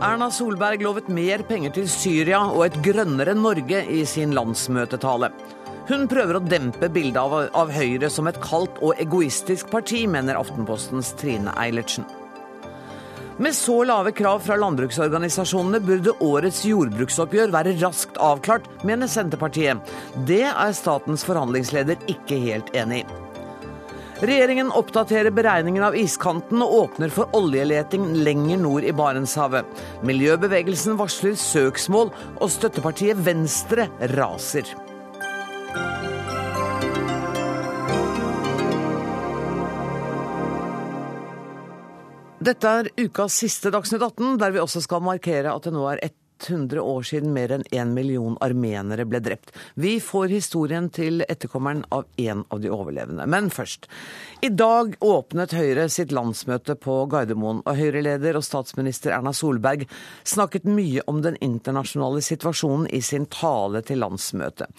Erna Solberg lovet mer penger til Syria og et grønnere Norge i sin landsmøtetale. Hun prøver å dempe bildet av, av Høyre som et kaldt og egoistisk parti, mener Aftenpostens Trine Eilertsen. Med så lave krav fra landbruksorganisasjonene burde årets jordbruksoppgjør være raskt avklart, mener Senterpartiet. Det er statens forhandlingsleder ikke helt enig i. Regjeringen oppdaterer beregningen av iskanten og åpner for oljeleting lenger nord i Barentshavet. Miljøbevegelsen varsler søksmål, og støttepartiet Venstre raser. Dette er ukas siste Dagsnytt 18, der vi også skal markere at det nå er ett 100 år siden mer enn én million armenere ble drept. Vi får historien til etterkommeren av en av de overlevende. Men først. I dag åpnet Høyre sitt landsmøte på Gardermoen, og Høyre-leder og statsminister Erna Solberg snakket mye om den internasjonale situasjonen i sin tale til landsmøtet.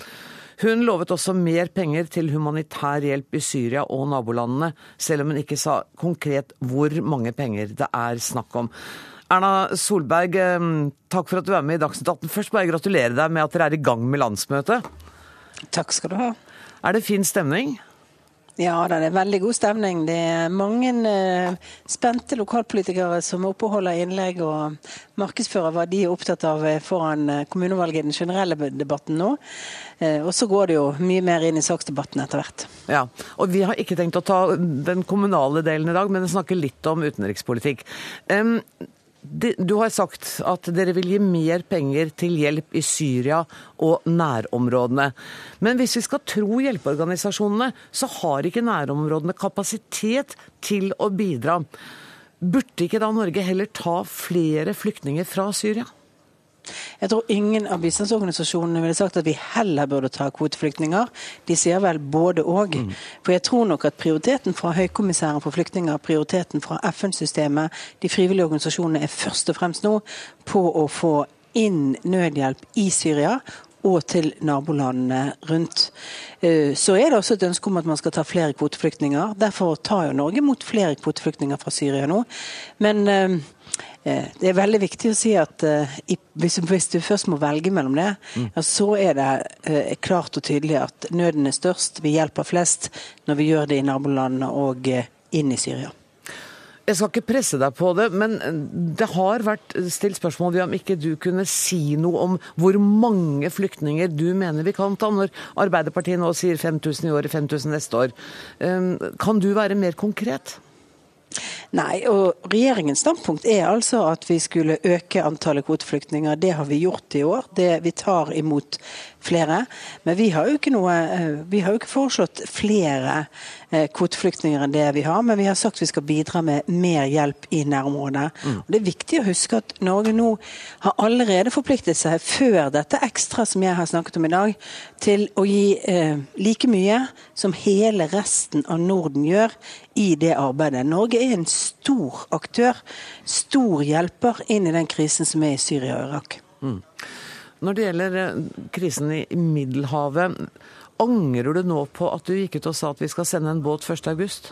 Hun lovet også mer penger til humanitær hjelp i Syria og nabolandene, selv om hun ikke sa konkret hvor mange penger det er snakk om. Erna Solberg, takk for at du er med i Dagsnytt 18. Først bare gratulere deg med at dere er i gang med landsmøtet. Takk skal du ha. Er det fin stemning? Ja, det er veldig god stemning. Det er mange uh, spente lokalpolitikere som oppholder innlegg og markedsfører hva de er opptatt av foran uh, kommunevalget i den generelle debatten nå. Og så går det jo mye mer inn i saksdebatten etter hvert. Ja, og Vi har ikke tenkt å ta den kommunale delen i dag, men snakke litt om utenrikspolitikk. Du har sagt at dere vil gi mer penger til hjelp i Syria og nærområdene. Men hvis vi skal tro hjelpeorganisasjonene, så har ikke nærområdene kapasitet til å bidra. Burde ikke da Norge heller ta flere flyktninger fra Syria? Jeg tror ingen av bistandsorganisasjonene ville sagt at vi heller burde ta kvoteflyktninger. De sier vel både og. Mm. For jeg tror nok at prioriteten fra Høykommissæren for flyktninger, prioriteten fra FN-systemet, de frivillige organisasjonene er først og fremst nå på å få inn nødhjelp i Syria og til nabolandene rundt. Eh, så er det også et ønske om at man skal ta flere kvoteflyktninger. Derfor tar jo Norge mot flere kvoteflyktninger fra Syria nå. Men eh, Eh, det er veldig viktig å si at hvis, du først må velge mellom det, mm. så er det klart og tydelig at nøden er størst, vi hjelper flest når vi gjør det i nabolandene og inn i Syria. Jeg skal ikke presse deg på det, men det har vært stilt spørsmål ved om ikke du kunne si noe om hvor mange flyktninger du mener vi kan ta, når Arbeiderpartiet nå sier 5000 i år og 5000 neste år. Kan du være mer konkret? Nei, og regjeringens standpunkt er altså at vi skulle øke antallet kvoteflyktninger. Det har vi gjort i år. Det, vi tar imot flere. Men vi har jo ikke, noe, eh, vi har jo ikke foreslått flere Eh, kvoteflyktninger enn det vi har, men vi har sagt vi skal bidra med mer hjelp i nærområdet. Mm. Og Det er viktig å huske at Norge nå har allerede forpliktet seg, før dette ekstra som jeg har snakket om i dag, til å gi eh, like mye som hele resten av Norden gjør i det arbeidet. Norge er en stor aktør, stor hjelper inn i den krisen som er i Syria og Irak. Mm. Når det gjelder eh, krisen i Middelhavet, Angrer du nå på at du gikk ut og sa at vi skal sende en båt 1.8?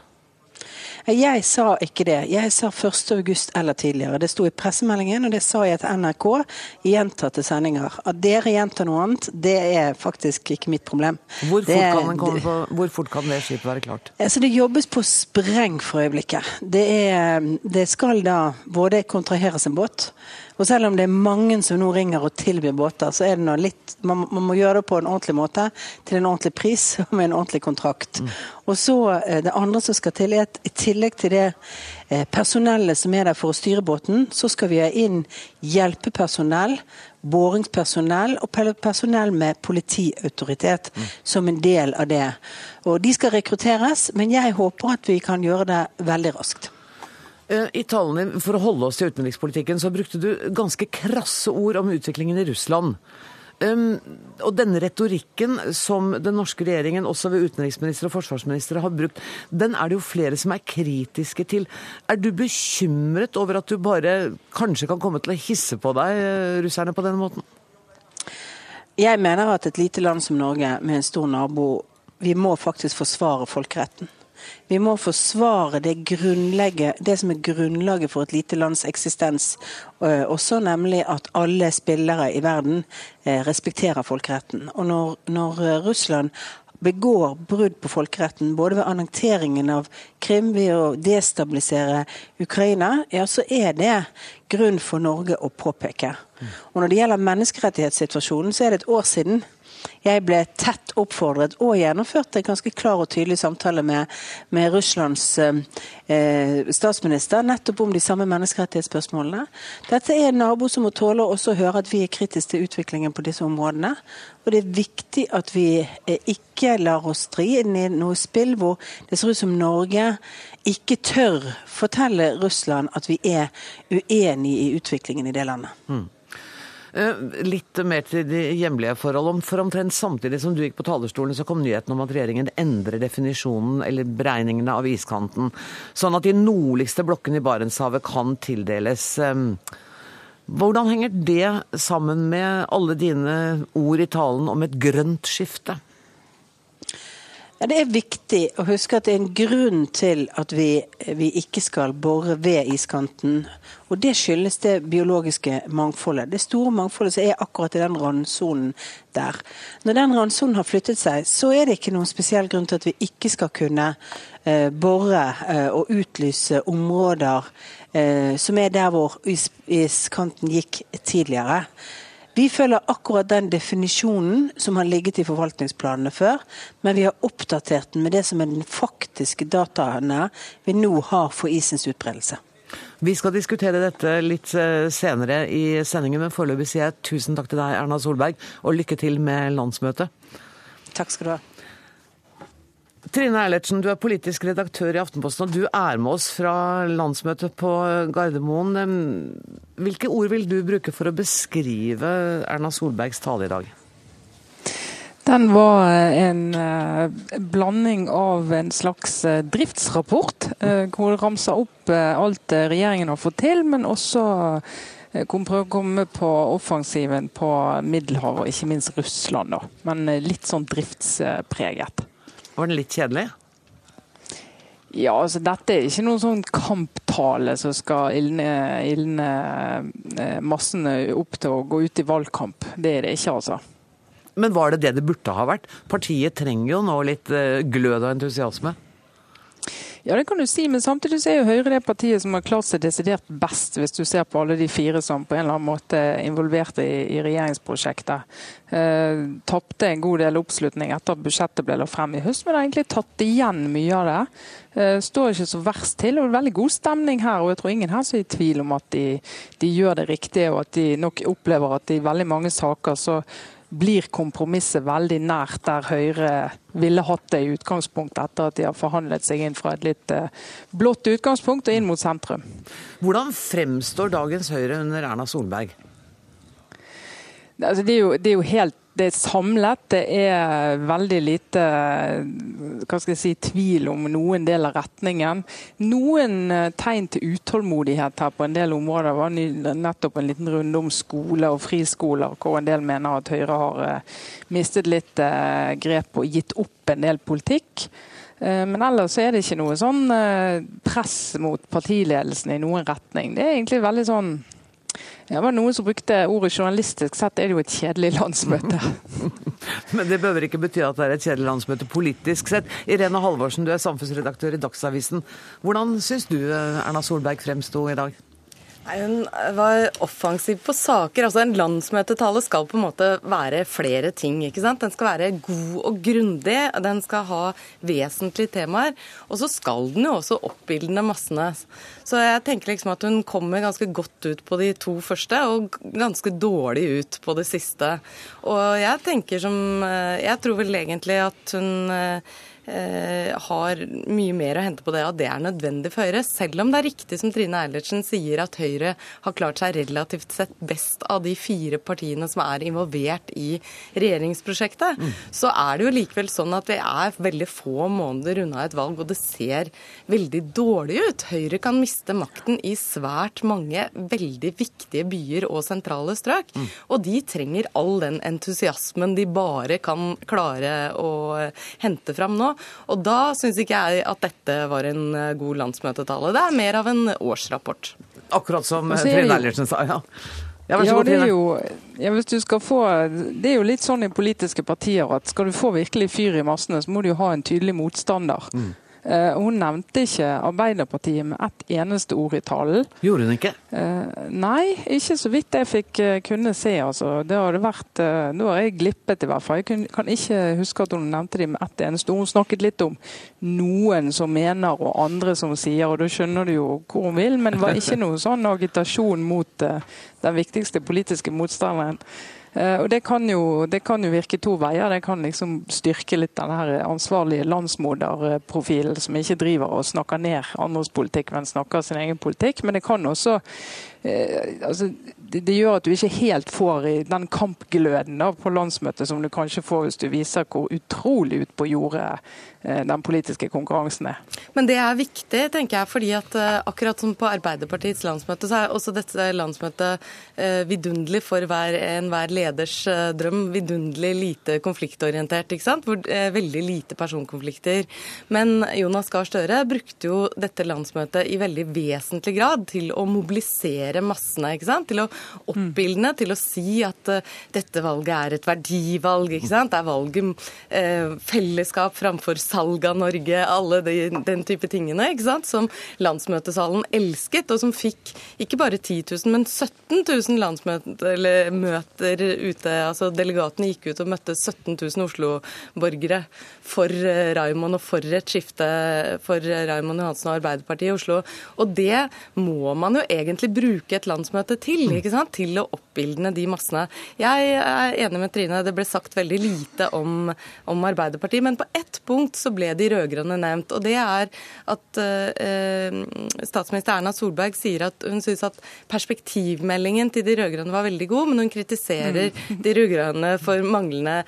Jeg sa ikke det. Jeg sa 1.8 eller tidligere. Det sto i pressemeldingen, og det sa jeg til NRK i gjentatte sendinger. At dere gjentar noe annet, det er faktisk ikke mitt problem. Hvor fort, det, kan, på, hvor fort kan det skipet være klart? Altså, det jobbes på spreng for øyeblikket. Det, er, det skal da både kontraheres en båt og selv om det er mange som nå ringer og tilbyr båter, så er det noe litt man, man, må gjøre det på en ordentlig måte, til en ordentlig pris og med en ordentlig kontrakt. Mm. Og så eh, Det andre som skal til, er at i tillegg til det eh, personellet som er der for å styre båten, så skal vi ha inn hjelpepersonell, båringspersonell og personell med politiautoritet mm. som en del av det. Og De skal rekrutteres, men jeg håper at vi kan gjøre det veldig raskt. Eh, I tallene, for å holde oss til utenrikspolitikken, så brukte du ganske krasse ord om utviklingen i Russland. Um, og denne retorikken som den norske regjeringen, også ved utenriksminister og forsvarsministre, har brukt, den er det jo flere som er kritiske til. Er du bekymret over at du bare kanskje kan komme til å hisse på deg eh, russerne på denne måten? Jeg mener at et lite land som Norge, med en stor nabo, vi må faktisk forsvare folkeretten. Vi må forsvare det, det som er grunnlaget for et lite lands eksistens. Eh, også nemlig at alle spillere i verden eh, respekterer folkeretten. Og når, når Russland begår brudd på folkeretten, både ved annekteringen av Krim, ved å destabilisere Ukraina, ja, så er det grunn for Norge å påpeke. Og Når det gjelder menneskerettighetssituasjonen, så er det et år siden jeg ble tett oppfordret og gjennomførte en ganske klar og tydelig samtale med, med Russlands eh, statsminister nettopp om de samme menneskerettighetsspørsmålene. Dette er en nabo som må tåle også å høre at vi er kritiske til utviklingen på disse områdene. Og det er viktig at vi eh, ikke lar oss dri inn i noe spill hvor det ser ut som Norge ikke tør fortelle Russland at vi er uenig i utviklingen i det landet. Mm. Eh, litt mer til de hjemlige forhold. For omtrent samtidig som du gikk på talerstolen, så kom nyheten om at regjeringen endrer definisjonen eller beregningene av iskanten, sånn at de nordligste blokkene i Barentshavet kan tildeles. Hvordan henger det sammen med alle dine ord i talen om et grønt skifte? Ja, Det er viktig å huske at det er en grunn til at vi, vi, ikke skal bore ved iskanten. Og Det skyldes det biologiske mangfoldet. Det store mangfoldet som er akkurat i den randsonen der. Når den randsonen har flyttet seg, så er det ikke noen spesiell grunn til at vi ikke skal kunne eh, bore eh, og utlyse områder eh, som er der hvor is, iskanten gikk tidligere. Vi følger akkurat den definisjonen som har ligget i forvaltningsplanene før, men vi har oppdatert den med det som er den faktiske dataene vi nå har for isens utbredelse. Vi skal diskutere dette litt eh, senere i sendingen, men foreløpig sier jeg tusen takk til deg, Erna Solberg, og lykke til med landsmøtet. Takk skal du ha. Trine Eilertsen, du er politisk redaktør i Aftenposten, og du er med oss fra landsmøtet på Gardermoen. Hvilke ord vil du bruke for å beskrive Erna Solbergs tale i dag? Den var en uh, blanding av en slags uh, driftsrapport, hvor det ramsa opp alt regjeringen har fått til, men også prøve å komme på offensiven på Middelhavet, og ikke minst Russland. Da. Men litt sånn driftspreget. Var den litt kjedelig? Ja, altså dette er ikke noen sånn kamptale som skal ilne, ildne eh, massene opp til å gå ut i valgkamp. Det er det ikke, altså. Men var det det det burde ha vært? Partiet trenger jo nå litt eh, glød og entusiasme? Ja, det kan du si, men samtidig er jo Høyre det partiet som har klart seg desidert best, hvis du ser på alle de fire som på en eller annen måte er involvert i, i regjeringsprosjektet. Eh, Tapte en god del oppslutning etter at budsjettet ble lagt frem i høst, men har egentlig tatt igjen mye av det. Eh, står ikke så verst til, og det er veldig god stemning her. og Jeg tror ingen her er i tvil om at de, de gjør det riktige, og at de nok opplever at i veldig mange saker så blir kompromisset veldig nært der Høyre ville hatt det i utgangspunktet, etter at de har forhandlet seg inn fra et litt eh, blått utgangspunkt og inn mot sentrum. Hvordan fremstår dagens Høyre under Erna Solberg? Altså, det, er jo, det, er jo, helt det er samlet. Det er veldig lite hva skal jeg si, tvil om noen del av retningen. Noen eh, tegn til utålmodighet her på en del områder. Det var nettopp en liten runde om skole og friskoler, hvor en del mener at Høyre har eh, mistet litt eh, grep og gitt opp en del politikk. Men ellers er det ikke noe sånn press mot partiledelsen i noen retning. Det er egentlig veldig sånn det var noen som brukte ordet journalistisk sett er det jo et kjedelig landsmøte. Men det behøver ikke bety at det er et kjedelig landsmøte politisk sett. Irene Halvorsen, du er samfunnsredaktør i Dagsavisen. Hvordan syns du Erna Solberg fremsto i dag? Hun var offensiv på saker. altså En landsmøtetale skal på en måte være flere ting. ikke sant? Den skal være god og grundig, den skal ha vesentlige temaer. Og så skal den jo også oppildne massene. Så jeg tenker liksom at hun kommer ganske godt ut på de to første, og ganske dårlig ut på det siste. Og jeg tenker som eh, Jeg tror vel egentlig at hun Eh, har mye mer å hente på det, og det er nødvendig for Høyre. Selv om det er riktig som Trine Eilertsen sier, at Høyre har klart seg relativt sett best av de fire partiene som er involvert i regjeringsprosjektet, mm. så er det jo likevel sånn at vi er veldig få måneder unna et valg, og det ser veldig dårlig ut. Høyre kan miste makten i svært mange veldig viktige byer og sentrale strøk, mm. og de trenger all den entusiasmen de bare kan klare å hente fram nå. Og da syns ikke jeg at dette var en eh, god landsmøtetale. Det er mer av en årsrapport. Akkurat som Trine Eilertsen sa, ja. Ja, ja, det er jo, ja, hvis du skal få, det er jo litt sånn i politiske partier at skal du få virkelig fyr i massene, så må du jo ha en tydelig motstander. Mm. Eh, hun nevnte ikke Arbeiderpartiet med ett eneste ord i talen. Gjorde hun ikke? Eh, nei, ikke så vidt jeg fikk eh, kunne se. Altså. Det hadde vært, Nå har jeg glippet, i hvert fall. Jeg kan ikke huske at hun nevnte dem med ett eneste ord. Hun snakket litt om noen som mener, og andre som sier, og da skjønner du jo hvor hun vil. Men det var ikke noe sånn agitasjon mot den viktigste politiske motstanderen. Eh, og det kan, jo, det kan, jo, virke to veier. Det kan liksom styrke litt den her ansvarlige landsmoderprofilen som ikke driver og snakker ned andres politikk, men snakker sin egen politikk. Men det kan også eh, altså, det, gjør at du ikke helt får den kampgløden da, på landsmøtet som du kanskje får hvis du viser hvor utrolig ut på jordet eh, den politiske konkurransen er. Men det er viktig, tenker jeg, fordi at eh, akkurat som på Arbeiderpartiets landsmøte, så er også dette landsmøtet eh, vidunderlig for hver, enhver leders drøm. Vidunderlig lite konfliktorientert, ikke sant? Hvor, veldig lite personkonflikter. Men Jonas Gahr Støre brukte jo dette landsmøtet i veldig vesentlig grad til å mobilisere massene. ikke sant? Til å oppildne til å si at uh, dette valget er et verdivalg. ikke sant? Det er valget uh, fellesskap framfor salg av Norge, alle de, den type tingene ikke sant? som landsmøtesalen elsket, og som fikk ikke bare 10 000, men 17 000 landsmøter ute. altså Delegatene gikk ut og møtte 17 000 Oslo-borgere for uh, Raymond og for et skifte for Raymond Johansen og Arbeiderpartiet i Oslo. Og det må man jo egentlig bruke et landsmøte til. ikke sant? til å oppildne de massene. Jeg er enig med Trine, det ble sagt veldig lite om, om Arbeiderpartiet. Men på ett punkt så ble de rød-grønne nevnt. Og det er at eh, statsminister Erna Solberg sier at hun syns at perspektivmeldingen til de rød-grønne var veldig god, men hun kritiserer mm. de rød-grønne for manglende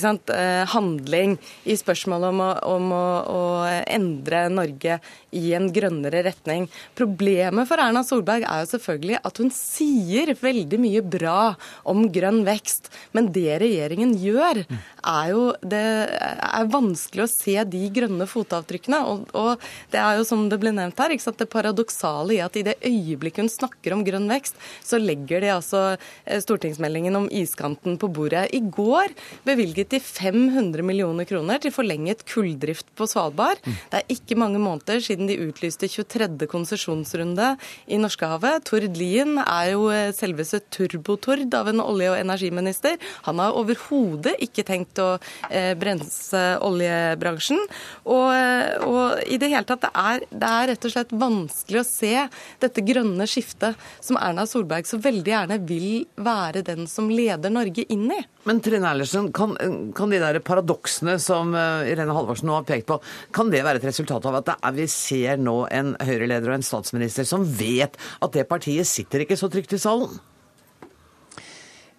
sant, eh, handling i spørsmålet om, å, om å, å endre Norge i en grønnere retning. Problemet for Erna Solberg er jo selvfølgelig at hun sier veldig mye bra om grønn vekst, men det regjeringen gjør, er jo Det er vanskelig å se de grønne fotavtrykkene. Og, og det er jo som det ble nevnt her, ikke sant, det paradoksale i at i det øyeblikket hun snakker om grønn vekst, så legger de altså eh, stortingsmeldingen om iskanten på bordet. I går bevilget de 500 millioner kroner til forlenget kulldrift på Svalbard. Det er ikke mange måneder siden de utlyste 23. konsesjonsrunde i Norskehavet. Tord Lien er jo eh, selveste turbotord av en olje- og energiminister. Han har overhodet ikke tenkt å eh, bremse oljebransjen. Og, eh, og, i det hele tatt, det er, det er rett og slett vanskelig å se dette grønne skiftet som Erna Solberg så veldig gjerne vil være den som leder Norge inn i. Men Trine Eilertsen, kan, kan, de der paradoksene som eh, Irene Halvorsen nå har pekt på, kan det være et resultat av at er, vi ser nå en Høyre-leder og en statsminister som vet at det partiet sitter ikke så trygt i salen?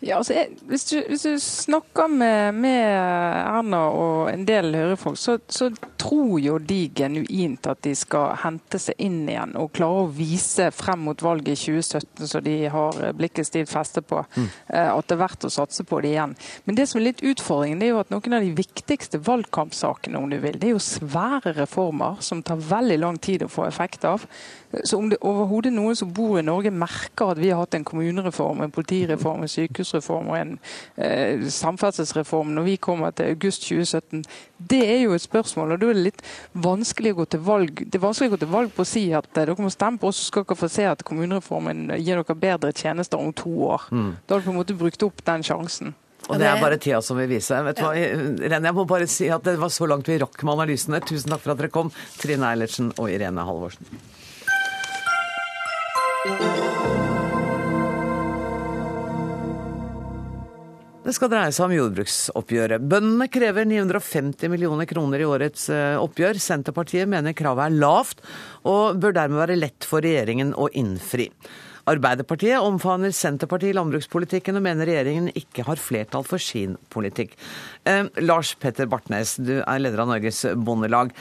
Ja, altså, jeg, hvis, du, hvis, du, snakker med, med Erna og en del Høyre-folk, så, så, tror jo de genuint at de skal hente seg inn igjen og klare å vise frem mot valget i 2017, så de har blikket stivt festet på, mm. Eh, at det er verdt å satse på det igjen. Men det som er litt utfordringen, det er jo at noen av de viktigste valgkampsakene, om du vil, det er jo svære reformer som tar veldig lang tid å få effekt av. Så om det overhodet noen som bor i Norge merker at vi har hatt en kommunereform, en politireform, en sykehusreform og en eh, samferdselsreform når vi kommer til august 2017, det er jo et spørsmål. og Da er det litt vanskelig å gå til valg Det er vanskelig å gå til valg på å si at eh, dere må stemme på oss, så skal dere få se at kommunereformen gir dere bedre tjenester om to år. Mm. Da har du på en måte brukt opp den sjansen. Og det er bare tida som vil vise. Vet du hva, Irene, jeg må bare si at det var så langt vi rakk med analysene. Tusen takk for at dere kom, Trine Eilertsen og Irene Halvorsen. Det skal dreie seg om jordbruksoppgjøret. Bøndene krever 950 millioner kroner i årets eh, oppgjør. Senterpartiet mener kravet er lavt, og bør dermed være lett for regjeringen å innfri. Arbeiderpartiet omfavner Senterpartiet i landbrukspolitikken og mener regjeringen ikke har flertall for sin politikk. Eh, Lars Petter Bartnes, du er leder av Norges Bondelag.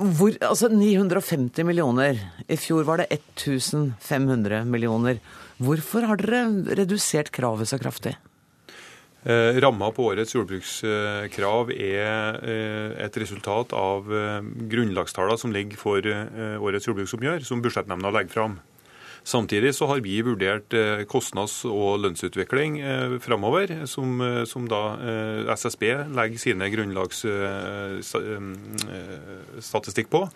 Hvor, altså 950 millioner. I fjor var det 1500 millioner. Hvorfor har dere redusert kravet så kraftig? Eh, ramma på årets jordbrukskrav er eh, et resultat av eh, grunnlagstallene som ligger for årets jordbruksoppgjør, som budsjettnemnda legger fram. Samtidig så har vi vurdert kostnads- og lønnsutvikling framover, som, som, da SSB legger sine grunnlagsstatistikk på.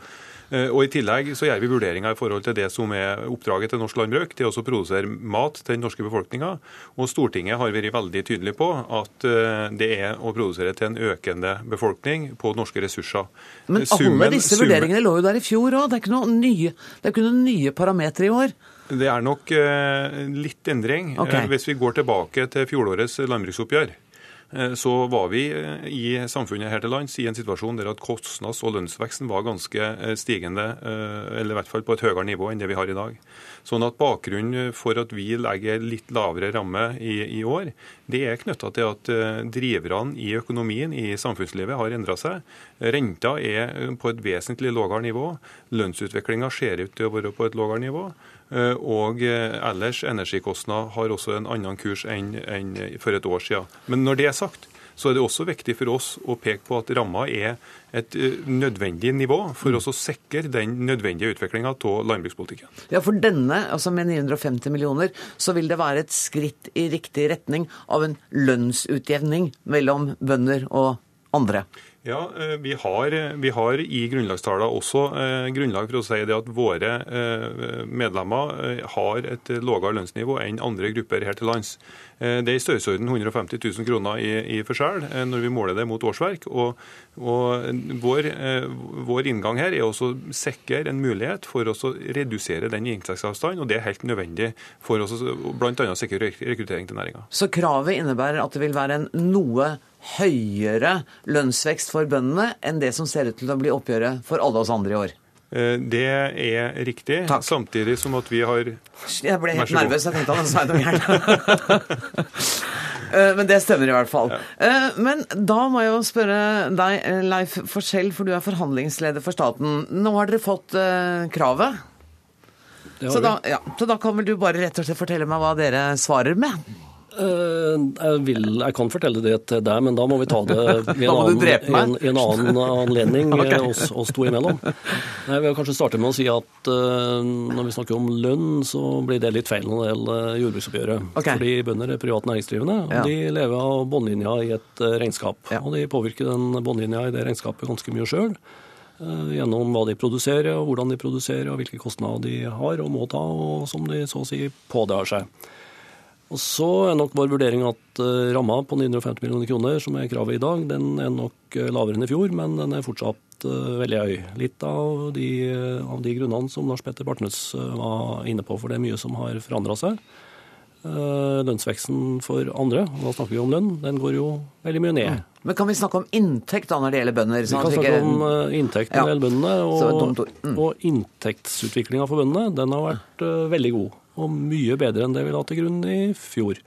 Eh, og I tillegg så gjør vi vurderinger i forhold til det som er oppdraget til norsk landbruk. Det er også å produsere mat til den norske befolkninga. Og Stortinget har vært veldig tydelig på at eh, det er å produsere til en økende befolkning på norske ressurser. Men alle disse summen, vurderingene lå jo der i fjor òg. Det er ikke noen nye, noe nye parametere i år. Det er nok eh, litt endring. Okay. Hvis vi går tilbake til fjorårets landbruksoppgjør, Eh, så var vi eh, i samfunnet her til lands i en situasjon der at kostnads- og lønnsveksten var ganske eh, stigende, eller i hvert fall på et høyere nivå enn det vi har i dag. Sånn at Bakgrunnen for at vi legger litt lavere ramme i, i år, det er knytta til at driverne i økonomien i samfunnslivet har endra seg. Renta er på et vesentlig lavere nivå. Lønnsutviklinga ser ut til å være på et lavere nivå. Eh, og eh, ellers energikostnader har også en annen kurs enn, enn for et år siden. Men når det er sagt, så er det også viktig for oss å peke på at ramma er et eh, nødvendig nivå for oss å sikre den nødvendige utviklinga av landbrukspolitikken. Ja, For denne, altså med 950 millioner, så vil det være et skritt i riktig retning av en lønnsutjevning mellom bønder og andre? Ja, eh, vi har, vi har i grunnlagstallene også eh, grunnlag for å si det at våre eh, medlemmer eh, har et lavere lønnsnivå enn andre grupper her til lands. Eh, det er i størrelsesorden 150 000 kroner i, i forskjell eh, når vi måler det mot årsverk. Og, og vår, vår, inngang her er også å sikre en mulighet for oss å redusere den inntektsavstanden, og det er helt nødvendig for oss bl.a. å sikre rekruttering til næringa. Så kravet innebærer at det vil være en noe høyere lønnsvekst for bøndene enn det som ser ut til å bli oppgjøret for alle oss andre i år? Eh, det er riktig, Takk. samtidig som at vi har Jeg ble helt nervøs, jeg tenkte han sa noe gærent. Eh, men det stemmer i hvert fall. Ja. Eh, men da må jeg jo spørre deg, Leif Forskjell, for du er forhandlingsleder for staten. Nå har dere fått kravet. Så da, ja, så da kan vel du bare rett og slett fortelle meg hva dere svarer med? Eh, jeg, vil, jeg, kan fortelle det til deg, men da må vi ta det i en, annen, en, en annen anledning okay. oss, oss, to imellom. Jeg vil kanskje starte med å si at uh, når vi snakker om lønn, så blir det litt feil når det gjelder jordbruksoppgjøret. Okay. Fordi bønder er privat næringsdrivende, og ja. de lever av båndlinja i et regnskap. Ja. Og de påvirker den båndlinja i det regnskapet ganske mye sjøl. Gjennom hva de produserer, og hvordan de produserer, og hvilke kostnader de har og må ta, og som de så å si pådrar seg. Og Så er nok vår vurdering at uh, ramma på 950 millioner kroner, som er kravet i dag, den er nok uh, lavere enn i fjor, men den er fortsatt uh, veldig høy. Litt av de, av de, grunnene som Lars Petter Bartnes var inne på, for det er mye som har forandra seg. Lønnsveksten for andre, og da snakker vi om lønn, den går jo veldig mye ned. Men kan vi snakke om inntekt da når det gjelder bønder? Sånn vi kan snakke om inntekt når det gjelder bøndene. Og, mm. og inntektsutviklinga for bøndene den har vært veldig god og mye bedre enn det vi la til grunn i fjor.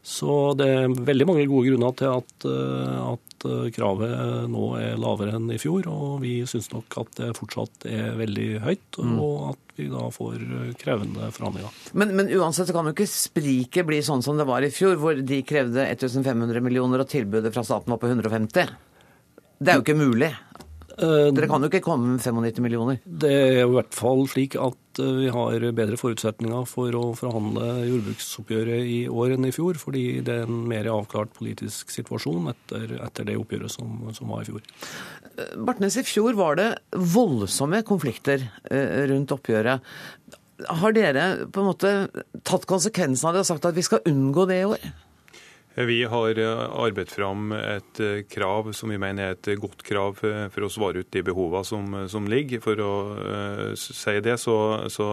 Så det er veldig mange gode grunner til at, eh, at eh, kravet nå er lavere enn i fjor. Og vi syns nok at det fortsatt er veldig høyt, mm. og at vi da får eh, krevende forhandlinger. Men, men uansett så kan jo ikke spriket bli sånn som det var i fjor, hvor de krevde 1500 millioner og tilbudet fra staten var på 150. Det er jo ikke mulig. Dere kan jo ikke komme med 95 millioner? Det er i hvert fall slik at eh, vi har bedre forutsetninger for å forhandle jordbruksoppgjøret i år enn i fjor, fordi det er en mer avklart politisk situasjon etter, etter det oppgjøret som, som, var i fjor. Eh, Bartnes, i fjor var det voldsomme konflikter eh, rundt oppgjøret. Har dere på en måte tatt konsekvensen av det og sagt at vi skal unngå det i år? Vi har eh, arbeidet fram et eh, krav som vi mener er et godt krav for å svare ut de behovene som, som ligger. For å uh, si det, så, så,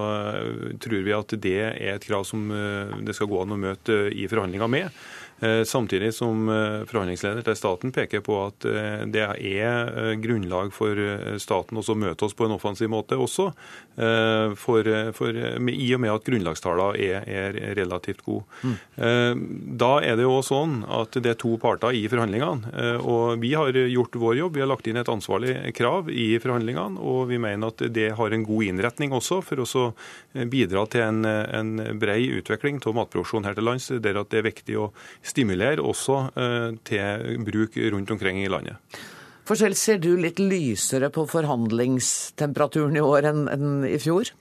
tror vi at det er et krav som det skal gå an å møte i forhandlinger med. Eh, samtidig som eh, forhandlingsleder til staten peker på at eh, det er grunnlag for staten også å møte oss på en offensiv måte også, for, for, i og med at grunnlagstallene er, er, relativt gode. Mm. Da er det jo sånn at det er to parter i forhandlingene. og Vi har gjort vår jobb. Vi har lagt inn et ansvarlig krav i forhandlingene, og vi mener at det har en god innretning også for å bidra til en, en brei utvikling av matproduksjon her til lands, der at det er viktig å stimulere også til bruk rundt omkring i landet. Forskjell, ser du litt lysere på forhandlingstemperaturen i år enn i fjor?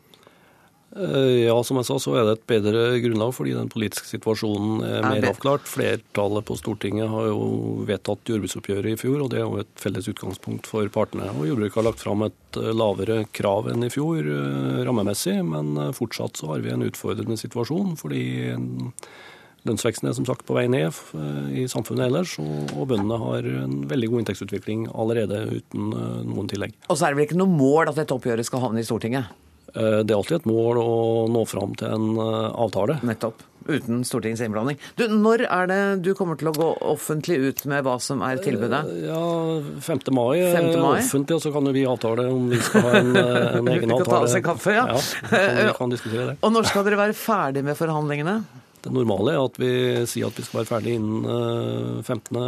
Eh, ja, som jeg sa, så er det et bedre grunnlag fordi den politiske situasjonen er, er mer avklart. Flertallet på Stortinget har jo vedtatt jordbruksoppgjøret i fjor, og det er jo et felles utgangspunkt for partene. Og Jordbruket har lagt fram et eh, lavere krav enn i fjor eh, rammemessig, men fortsatt så har vi en utfordrende situasjon. fordi Lønnsveksten er som sagt på vei ned i samfunnet ellers, og, bøndene har en veldig god inntektsutvikling allerede uten noen tillegg. Og så er det vel ikke noe mål at dette oppgjøret skal havne i Stortinget? Eh, det er alltid et mål å nå fram til en eh, avtale. Nettopp. Uten Stortingets innblanding. Du, når er det du kommer til å gå offentlig ut med hva som er tilbudet? Eh, ja, 5. mai, 5. mai. offentlig, og så kan jo vi avtale om vi skal ha en, en egen avtale. Vi kan ta oss en kaffe, ja. ja kan det. Og når skal dere være ferdig med forhandlingene? Det normale er at vi sier at vi skal være ferdig innen 15.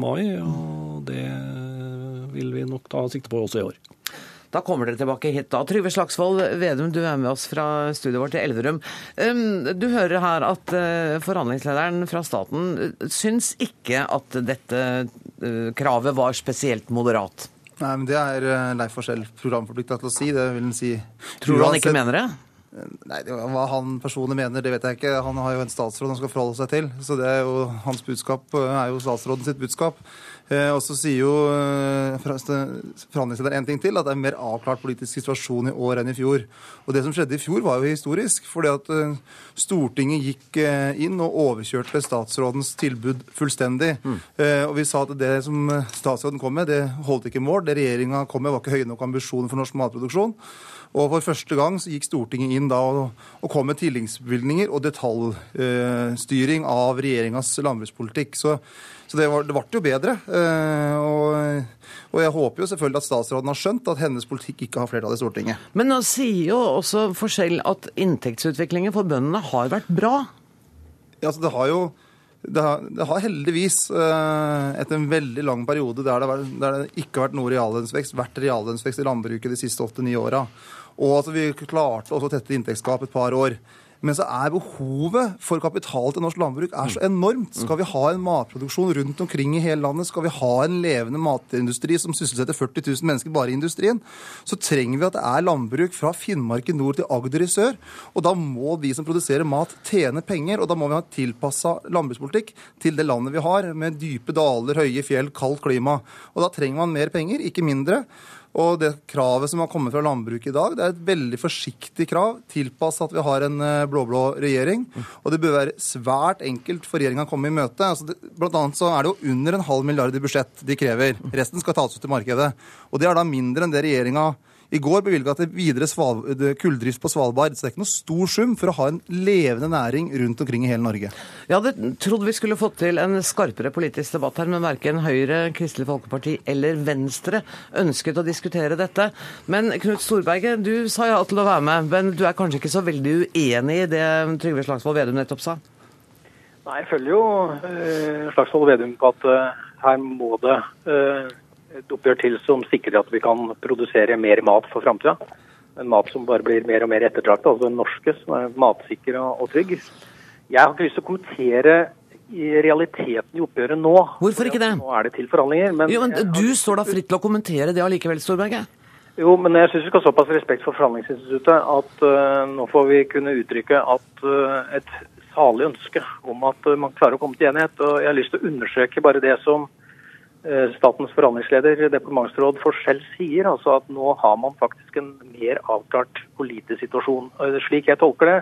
mai, og det vil vi nok ta sikte på også i år. Da kommer dere tilbake hit da. Trygve Slagsvold Vedum, du er med oss fra studioet vårt i Elverum. Du hører her at eh, forhandlingslederen fra staten eh, syns ikke at dette eh, kravet var spesielt moderat. Nei, men Det er Leif Forskjell programforplikta til å si. Det vil han si. Tror du han ikke mener det? Nei, Hva han personlig mener, det vet jeg ikke. Han har jo en statsråd han skal forholde seg til. Så det er jo, hans budskap er jo statsråden sitt budskap. Eh, og så sier jo eh, en ting til, at det er en mer avklart politisk situasjon i år enn i fjor. Og det som skjedde i fjor, var jo historisk. fordi at eh, Stortinget gikk inn og overkjørte statsrådens tilbud fullstendig. Mm. Og vi sa at det som statsråden kom med, det holdt ikke mål. Det regjeringa kom med, var ikke høye nok ambisjoner for norsk matproduksjon. Og for første gang så gikk Stortinget inn da og, og kom med tilleggsbevilgninger og detaljstyring av regjeringas landbrukspolitikk. Så så det, var, det ble jo bedre. Eh, og, og, jeg håper jo selvfølgelig at statsråden har skjønt at hennes politikk ikke har flertall i Stortinget. Men nå sier jo også forskjell at inntektsutviklingen for bøndene har vært bra. Ja, altså det har jo det har, det har heldigvis, eh, etter en veldig lang periode der det, var, der det ikke har vært noe reallønnsvekst, vært reallønnsvekst i landbruket de siste åtte-ni åra. Og at vi klarte også å tette inntektsgap et par år. Men så er behovet for kapital til norsk landbruk er så enormt. Skal vi ha en matproduksjon rundt omkring i hele landet, skal vi ha en levende matindustri som sysselsetter 40 000 mennesker bare i industrien, så trenger vi at det er landbruk fra Finnmark i nord til Agder i sør. Og da må de som produserer mat, tjene penger. Og da må vi ha tilpassa landbrukspolitikk til det landet vi har, med dype daler, høye fjell, kaldt klima. Og da trenger man mer penger, ikke mindre. Og det kravet som har kommet fra landbruket i dag, det er et veldig forsiktig krav, tilpasset at vi har en eh, blå-blå regjering. Og det bør være svært enkelt for regjeringa å komme i møte. Altså det, blant annet så er det jo under en halv milliard i budsjett de krever. Resten skal tas ut til markedet. Og det er da mindre enn det regjeringa i går bevilga til videre kulldrift på Svalbard. Så det er ikke noe stor sum for å ha en levende næring rundt omkring i hele Norge. Jeg hadde trodd vi skulle fått til en skarpere politisk debatt her, men verken Høyre, Kristelig Folkeparti eller Venstre ønsket å diskutere dette. Men Knut Storberget, du sa ja til å være med, men du er kanskje ikke så veldig uenig i det Trygve Slagsvold Vedum nettopp sa? Nei, jeg følger jo uh, Slagsvold Vedum på at uh, her må det uh, et oppgjør til som sikrer at vi kan produsere mer mat for framtida. En mat som bare blir mer og mer ettertraktet, altså den norske, som er matsikker og, trygg. Jeg har ikke lyst til å kommentere i realiteten i oppgjøret nå. Hvorfor ikke det? Nå er det til forhandlinger. Men, jo, men Du står da fritt til å kommentere det allikevel, Storberget? Jo, men jeg syns vi skal ha såpass respekt for forhandlingsinstituttet at uh, nå får vi kunne uttrykke at uh, et salig ønske om at uh, man klarer å komme til enighet. Og jeg har lyst til å undersøke bare det som statens forhandlingsleder, departementsråd Forskjell, sier, altså at nå har man faktisk en mer avklart politisk situasjon. Slik jeg tolker det,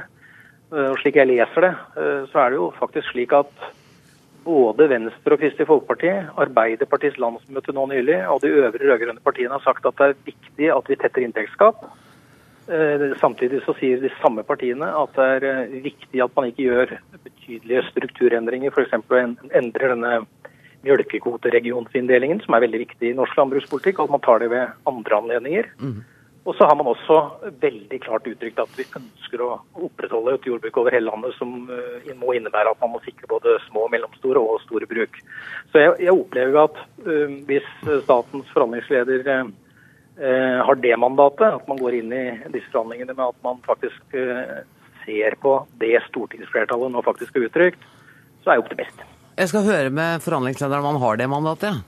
eh, og slik jeg leser det, eh, så er det jo faktisk slik at både Venstre og Kristelig Folkeparti, Arbeiderpartiets landsmøte nå nylig og de øvrige rød-grønne partiene har sagt at det er viktig at vi tetter inntektsgap. Samtidig så sier de samme partiene at det er viktig at man ikke gjør betydelige strukturendringer, f.eks. å endre denne mjølkekvoteregionsinndelingen, som er veldig viktig i norsk landbrukspolitikk, og at man tar det ved andre anledninger. Mm. Og så har man også veldig klart uttrykt at vi ønsker å opprettholde et jordbruk over hele landet som uh, må innebære at man må sikre både små, mellomstore og store bruk. Så jeg, jeg opplever at uh, hvis statens forhandlingsleder uh, har det mandatet, at man går inn i disse forhandlingene med at man faktisk ser på det stortingsflertallet nå faktisk har uttrykt, så er jeg optimist. Jeg skal høre med forhandlingslederen om han har det mandatet.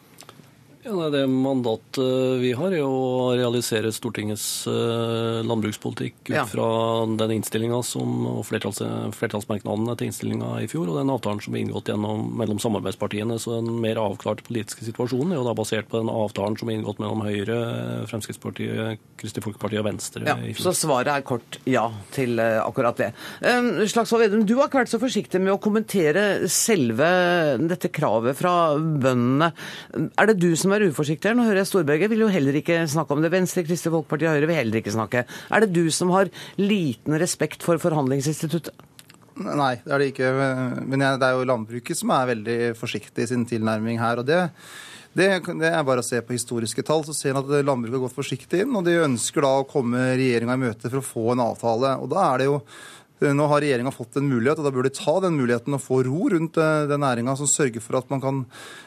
Ja. Ja, Det mandatet vi har, er å realisere Stortingets eh, landbrukspolitikk ut fra den innstillinga og flertalls, flertallsmerknadene til innstillinga i fjor, og den avtalen som er inngått gjennom, mellom samarbeidspartiene. Så den mer avklarte politiske situasjonen er jo da basert på den avtalen som er inngått mellom Høyre, Fremskrittspartiet, Kristelig Folkeparti og Venstre ja, i fjor. Så svaret er kort ja til uh, akkurat det. Um, Slagsvold Vedum, du har ikke vært så forsiktig med å kommentere selve dette kravet fra bøndene. Er det du som er uforsiktig her. Nå hører jeg Storberget vil jo heller ikke snakke om det. Venstre, Kristelig Folkeparti og Høyre vil heller ikke snakke. Er det du som har liten respekt for forhandlingsinstituttet? Nei, det er det ikke. Men det er jo landbruket som er veldig forsiktig i sin tilnærming her. og det det, det, er bare å se på historiske tall, så ser en at landbruket har gått forsiktig inn. Og de ønsker da å komme regjeringa i møte for å få en avtale. Og da er det jo nå har regjeringa fått en mulighet, og da bør de ta den muligheten og få ro rundt eh, den næringa som sørger for at man kan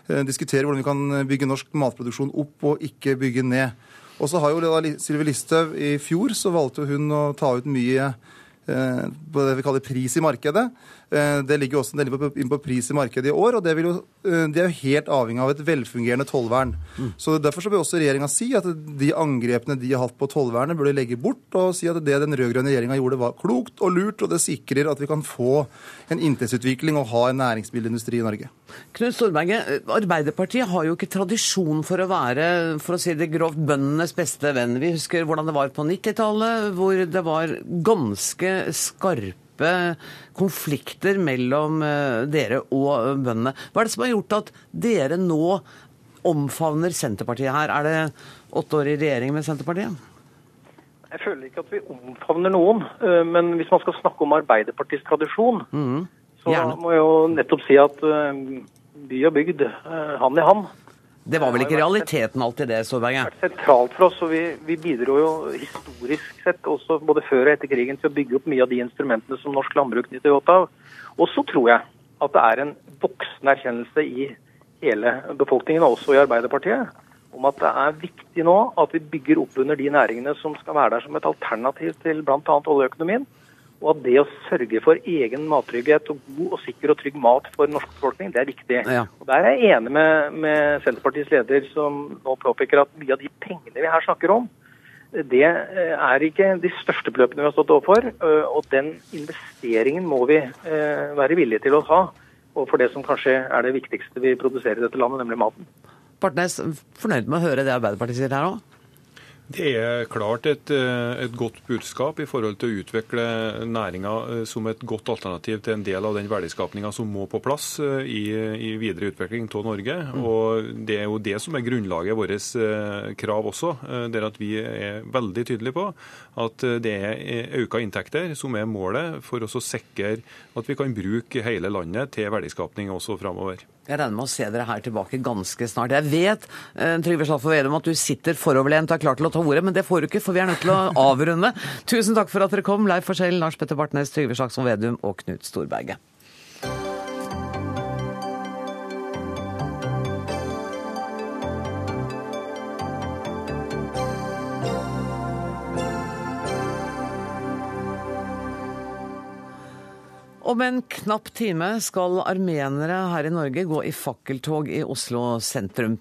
eh, diskutere hvordan vi kan bygge norsk matproduksjon opp og ikke bygge ned. Og så har jo Sylvi Listhaug i fjor så valgte hun å ta ut mye eh, på det vi kaller pris i markedet. Eh, det ligger også en del inn på pris i markedet i år, og det, jo, eh, det er jo helt avhengig av et velfungerende tollvern. Mm. Så Derfor så vil også regjeringa si at de angrepene de har hatt på tollvernet, bør de legge bort, og si at det den rød-grønne regjeringa gjorde, var klokt og lurt, og det sikrer at vi kan få en inntektsutvikling og ha en næringsmiddelindustri i Norge. Knut Storberget, Arbeiderpartiet har jo ikke tradisjon for å være for å si det grovt, bøndenes beste venn. Vi husker hvordan det var på 90-tallet, hvor det var ganske skarpe konflikter mellom eh, dere og bøndene. Hva er det som har gjort at dere nå omfavner Senterpartiet her? Er det åtte år i regjering med Senterpartiet? Jeg føler ikke at vi omfavner noen. Eh, men hvis man skal snakke om Arbeiderpartiets tradisjon, mm, så må jeg jo nettopp si at eh, by og bygd, hand i hand, det var vel ikke realiteten alltid det, Storberget? Det har vært sentralt for oss, og vi, vi, bidro jo historisk sett, også både før og etter krigen, til å bygge opp mye av de instrumentene som norsk landbruk nyter godt av. Og så tror jeg at det er en voksende erkjennelse i hele befolkningen, også i Arbeiderpartiet, om at det er viktig nå at vi bygger opp under de næringene som skal være der som et alternativ til bl.a. oljeøkonomien. Og at det å sørge for egen mattrygghet og god og sikker og trygg mat for norsk befolkning, det er viktig. Ja. Og Der er jeg enig med, med, Senterpartiets leder, som nå påpeker at mye av de pengene vi her snakker om, det eh, er ikke de største beløpene vi har stått overfor. Eh, og den investeringen må vi eh, være villige til å ta. Og for det som kanskje er det viktigste vi produserer i dette landet, nemlig maten. Partnes, fornøyd med å høre det Arbeiderpartiet sier her òg? Det er klart et, eh, et, godt budskap i forhold til å utvikle næringa eh, som et godt alternativ til en del av den verdiskapinga som må på plass eh, i, i videre utvikling av Norge. Mm. Og Det er jo det som er grunnlaget vårt krav også, der at vi er veldig tydelige på at det er økte inntekter som er målet for oss å sikre at vi kan bruke hele landet til verdiskapning også framover. Jeg regner med å se dere her tilbake ganske snart. Jeg vet eh, Trygve Slagsvold Vedum, at du sitter foroverlent og er klar til å ta ordet, men det får du ikke, for vi er nødt til å avrunde. Tusen takk for at dere kom, Leif Forskjell, Lars Petter Bartnes, Trygve Slagsvold Vedum og Knut Storberget. Om en knapp time skal armenere her i Norge gå i fakkeltog i Oslo sentrum.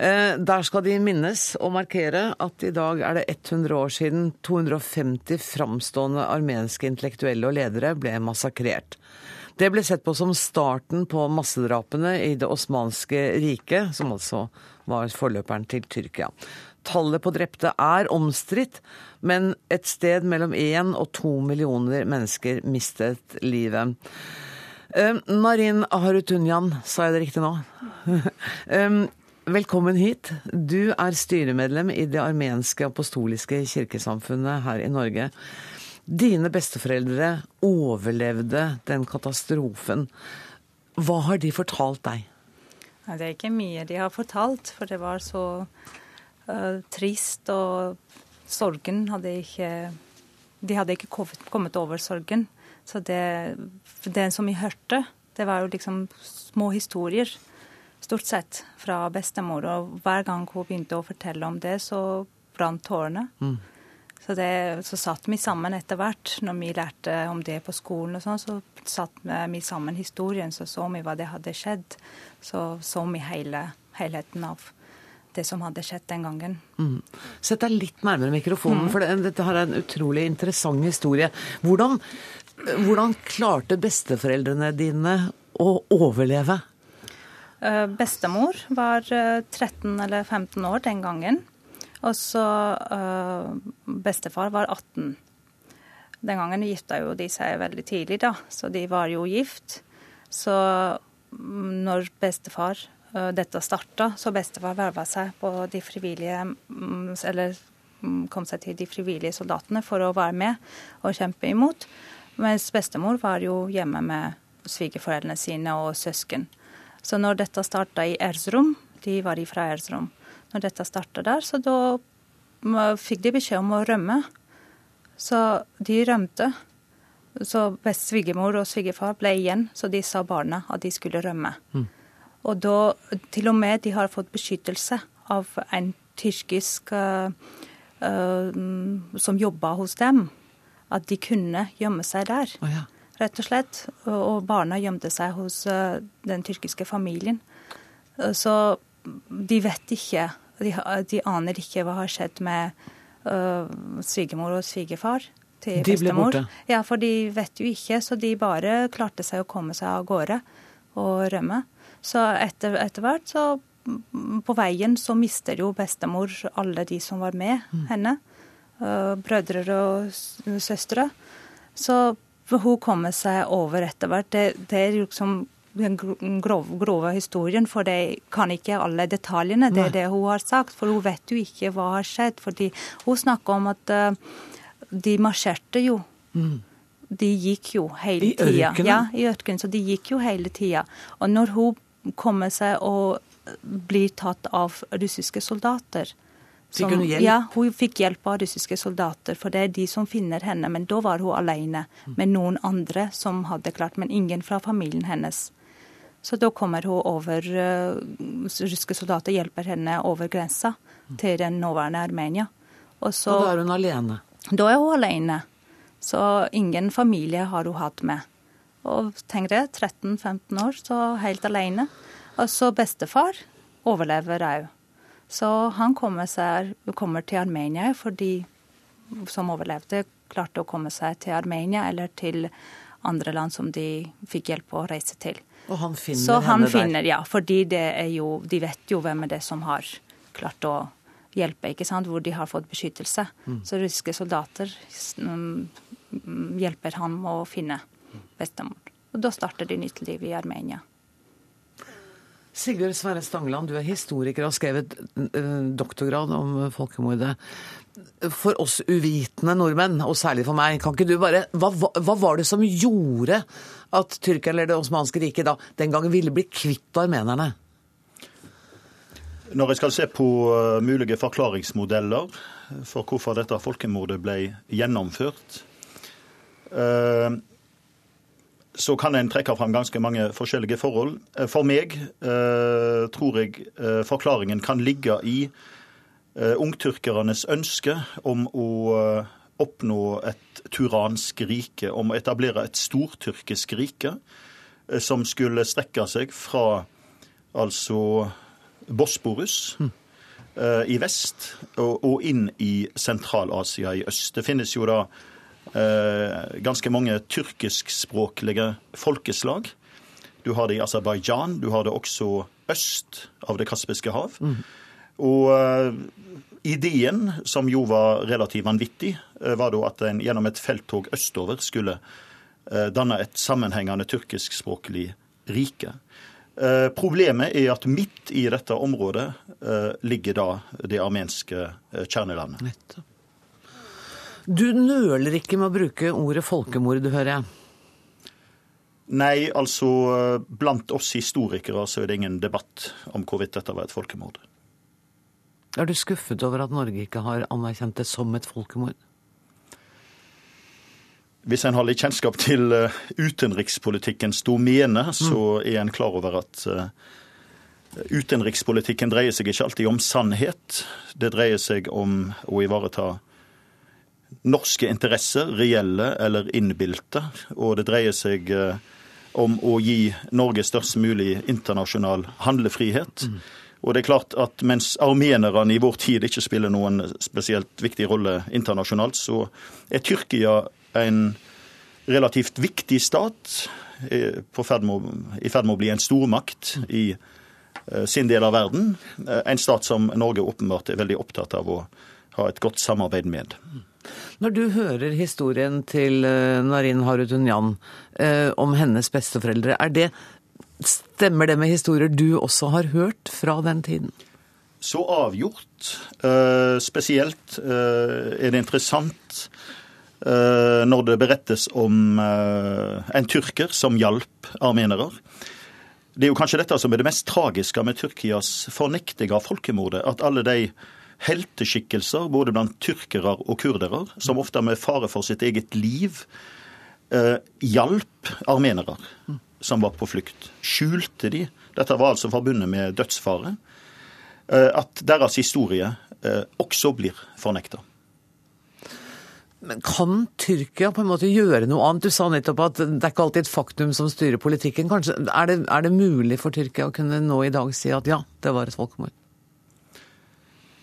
Eh, der skal de minnes og markere at i dag er det 100 år siden 250 framstående armenske intellektuelle og ledere ble massakrert. Det ble sett på som starten på massedrapene i Det osmanske riket, som altså var forløperen til Tyrkia. Tallet på drepte er omstridt, men et sted mellom én og to millioner mennesker mistet livet. Narin Aharutunyan, sa jeg det riktig nå? um, velkommen hit. Du er styremedlem i det armenske apostoliske kirkesamfunnet her i Norge. Dine besteforeldre overlevde den katastrofen. Hva har de fortalt deg? Det er ikke mye de har fortalt, for det var så trist. Og sorgen hadde ikke De hadde ikke kommet over sorgen. Så det, det som vi hørte, det var jo liksom små historier. Stort sett fra bestemor. Og hver gang hun begynte å fortelle om det, så brant tårene. Mm. Så, det, så satt vi sammen etter hvert. Når vi lærte om det på skolen, og sånn, så satt vi sammen historien. Så så vi hva det hadde skjedd. Så så vi hele, helheten av det som hadde skjedd den gangen. Mm. Sett deg litt nærmere mikrofonen, mm. for dette her er en utrolig interessant historie. Hvordan, hvordan klarte besteforeldrene dine å overleve? Uh, bestemor var 13 eh, eller 15 år den gangen. Og så uh, bestefar var 18. Den gangen gifta jo de seg veldig tidlig, da, så de var jo gift. Så mm, når bestefar dette starta, så bestefar verva seg på de frivillige um, Eller um, kom seg til de frivillige soldatene for å være med og kjempe imot. Mens bestemor var jo hjemme med svigerforeldrene sine og søsken. Så når dette starta i Erzrum, de var fra Erzrum, når dette starta der, så da fikk de beskjed om å rømme. Så de rømte. Så svigermor og svigerfar ble igjen, så de sa barna at de skulle rømme. Mm. Og da, til og med, de har fått beskyttelse av en tyrkisk uh, uh, som jobba hos dem. At de kunne gjemme seg der. Oh, ja. Rett og slett. Og barna gjemte seg hos uh, den tyrkiske familien. Så de vet ikke de, de, aner ikke hva har skjedd med svigermor og svigerfar til de bestemor. Ble borte. Ja, for de vet jo ikke, så de bare klarte seg å komme seg av gårde og rømme. Så etter, etter hvert så på veien så mister jo bestemor alle de som var med mm. henne. Uh, brødre og søstre. Så hun kommer seg over etter hvert. Det, det er liksom den grove, grove, historien, for de kan ikke alle detaljene. Det er det hun har sagt, for hun vet jo ikke hva har skjedd. fordi Hun snakker om at uh, de marsjerte jo. Mm. De gikk jo hele tida. I ørkenen? Ja, i ørkenen. Så de gikk jo hele tida. Og når hun kommer seg og blir tatt av russiske soldater som, Fikk hun hjelp? Ja, hun fikk hjelp av russiske soldater, for det er de som finner henne. Men da var hun alene med noen andre som hadde klart, men ingen fra familien hennes. Så da kommer hun over uh, Russiske soldater hjelper henne over grensa til den nåværende Armenia. Og, så, og da er hun alene? Da er hun alene. Så ingen familie har hun hatt med. Og tenk det, 13-15 år, så helt alene. Og så bestefar overlever òg. Så han kommer, seg, kommer til Armenia fordi som overlevde, klarte å komme seg til Armenia eller til andre land som de fikk hjelp å reise til. Og han finner Så han henne finner, der? Ja, fordi det er jo, de vet jo hvem er det som har klart å hjelpe, ikke sant, hvor de har fått beskyttelse. Mm. Så russiske soldater um, hjelper ham å finne bestemor. Og da starter de nytt liv i Armenia. Sigurd Sverre Stangeland, du er historiker og har skrevet uh, doktorgrad om folkemordet. For oss uvitende nordmenn, og særlig for meg, kan ikke du bare Hva, hva var det som gjorde at Tyrkia eller Det osmanske riket da den gangen ville bli kvitt armenerne? Når jeg skal se på uh, mulige forklaringsmodeller for hvorfor dette folkemordet ble gjennomført, uh, så kan en trekke fram ganske mange forskjellige forhold. Uh, for meg tror jeg forklaringen kan ligge i ungtyrkernes ønske om å oppnå et turansk rike, om å etablere et stortyrkisk rike eh, som skulle strekke seg fra altså Bosporus mm. i vest og, og inn i Sentral-Asia i øst. Det finnes jo da eh, ganske mange tyrkiskspråklige folkeslag. Du har det i Aserbajdsjan, du har det også øst av Det kaspiske hav. Mm. Og eh, Ideen, som jo var relativt vanvittig, eh, var da at en gjennom et felttog østover skulle eh, danne et sammenhengende tyrkiskspråklig rike. Eh, problemet er at midt i dette området ligger da det armenske kjernelandet. Du nøler ikke med å bruke ordet folkemord, hører jeg? Nei, altså blant oss historikere så er det ingen debatt om hvorvidt dette var et folkemord. Er du skuffet over at Norge ikke har anerkjent det som et folkemord? Hvis en har litt kjennskap til uh, utenrikspolitikkens domene, mm. så er en klar over at uh, utenrikspolitikken dreier seg ikke alltid om sannhet. Det dreier seg om å ivareta norske interesser, reelle eller innbilte. Og det dreier seg eh, om å gi Norge størst mulig internasjonal handlefrihet. Mm. Og det er klart at Mens armenerne i vår tid ikke spiller noen spesielt viktig rolle internasjonalt, så er Tyrkia en relativt viktig stat eh, i ferd med å bli en stormakt i eh, sin del av verden. En stat som Norge åpenbart er veldig opptatt av å ha et godt samarbeid med. Når du hører historien til eh, Narin Harutunyan eh, om hennes besteforeldre, det, stemmer det med historier du også har hørt fra den tiden? Så avgjort. Eh, spesielt er det interessant når det berettes om en tyrker som hjalp armenere. Det er jo kanskje dette som er det mest tragiske med Tyrkias fornekting av folkemordet. At alle de helteskikkelser, både blant tyrkere og kurdere, som ofte med fare for sitt eget liv eh, hjalp armenere som var på flukt. Skjulte de. Dette var altså forbundet med dødsfare. Eh, at deres historie eh, også blir fornekta. Men kan Tyrkia på en måte gjøre noe annet? Du sa nettopp at det er ikke alltid et faktum som styrer politikken. Kanskje, er, det, er det mulig for Tyrkia å kunne nå i dag si at ja, det var et folkemord?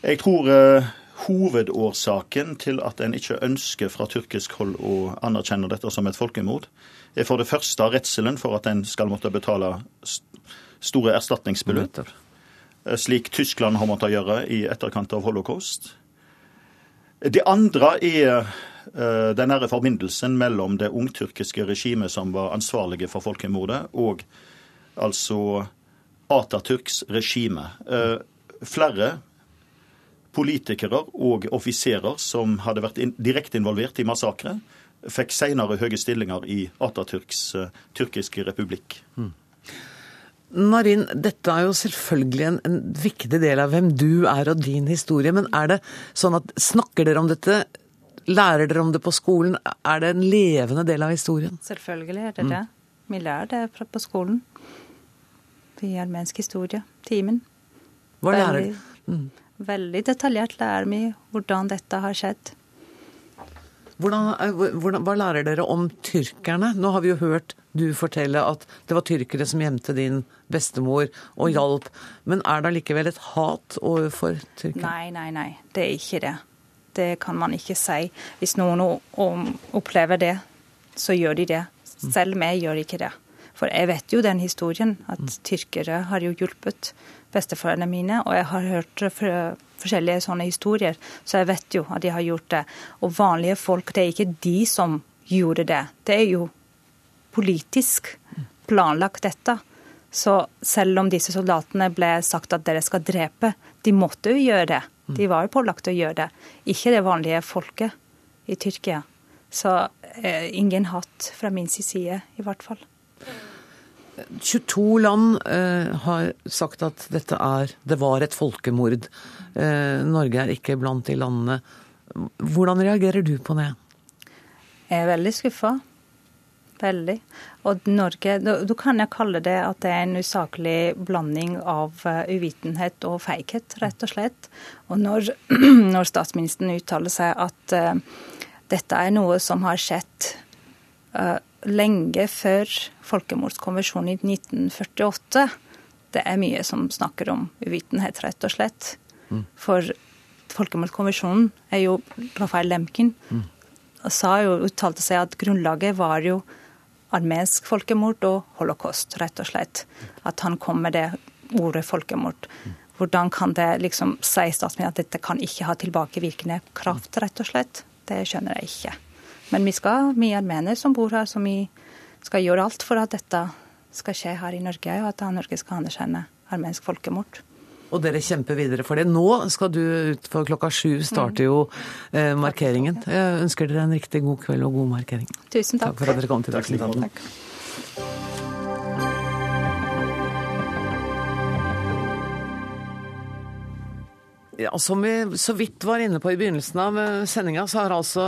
Jeg tror uh, hovedårsaken til at en ikke ønsker fra tyrkisk hold å anerkjenne dette som et folkemord, er for det første redselen for at en skal måtte betale store erstatningsbeløp, eh, slik Tyskland har måttet gjøre i etterkant av holocaust. Det andre er uh, den nære forbindelsen mellom det ungtyrkiske regimet som var ansvarlige for folkemordet, og altså Atatürks regime. Uh, flere politikere og offiserer som hadde vært in direkte involvert i massakre, fikk senere høye stillinger i Atatürks uh, tyrkiske republikk. Mm. Marin, dette er jo selvfølgelig en, en, viktig del av hvem du er og din historie. Men er det sånn at snakker dere om dette? Lærer dere om det på skolen? Er det en levende del av historien? Selvfølgelig er det mm. det. Vi lærer det på skolen. I armensk historie. Timen. Hva lærer dere? Mm veldig detaljert lærer vi hvordan dette har skjedd. Hvordan, eh, hvordan, hva lærer dere om tyrkerne? Nå har vi jo hørt du fortelle at det var tyrkere som gjemte din bestemor og hjalp. Men er det allikevel et hat overfor tyrkere? Nei, nei, nei. Det er ikke det. Det kan man ikke si. Hvis noen opplever det, så gjør de det. Selv meg gjør ikke det. For jeg vet jo den historien, at tyrkere har jo hjulpet besteforeldrene mine, og jeg har hørt forskjellige sånne historier, så jeg vet jo at de har gjort det. Og vanlige folk, det er ikke de som gjorde det. Det er jo politisk planlagt dette. Så selv om disse soldatene ble sagt at dere skal drepe, de måtte jo gjøre det. De var jo pålagt å gjøre det. Ikke det vanlige folket i Tyrkia. Så eh, ingen hatt fra min side, i hvert fall. 22 land eh, har sagt at dette er, det var et folkemord. Eh, Norge er ikke blant de landene. Hvordan reagerer du på det? Jeg er veldig skuffa. Veldig. Og Norge, da kan jeg kalle det at det er en usaklig blanding av uh, uvitenhet og feighet, rett og slett. Og når, når statsministeren uttaler seg at uh, dette er noe som har skjedd uh, lenge før folkemordskonvensjonen i 1948. Det er mye som snakker om uvitenhet, rett og slett. Mm. For folkemordskonvensjonen er jo Rafael Lemkin mm. sa jo, uttalte seg at grunnlaget var jo armensk folkemord og holocaust, rett og slett. At han kom med det ordet folkemord. Hvordan kan det liksom si statsministeren at dette kan ikke ha tilbakevirkende kraft, rett og slett? Det skjønner jeg ikke. Men vi skal, vi armenere som bor her, så vi skal gjøre alt for at dette skal skje her i Norge, og at Norge skal anerkjenne armensk folkemord. Og dere kjemper videre for det. Nå skal du ut for klokka sju starter jo eh, markeringen. Jeg ønsker dere en riktig god kveld og god markering. Tusen takk. Takk for at dere kom til Dagsnytt Ja, som vi så vidt var inne på i begynnelsen av eh, sendinga, så har altså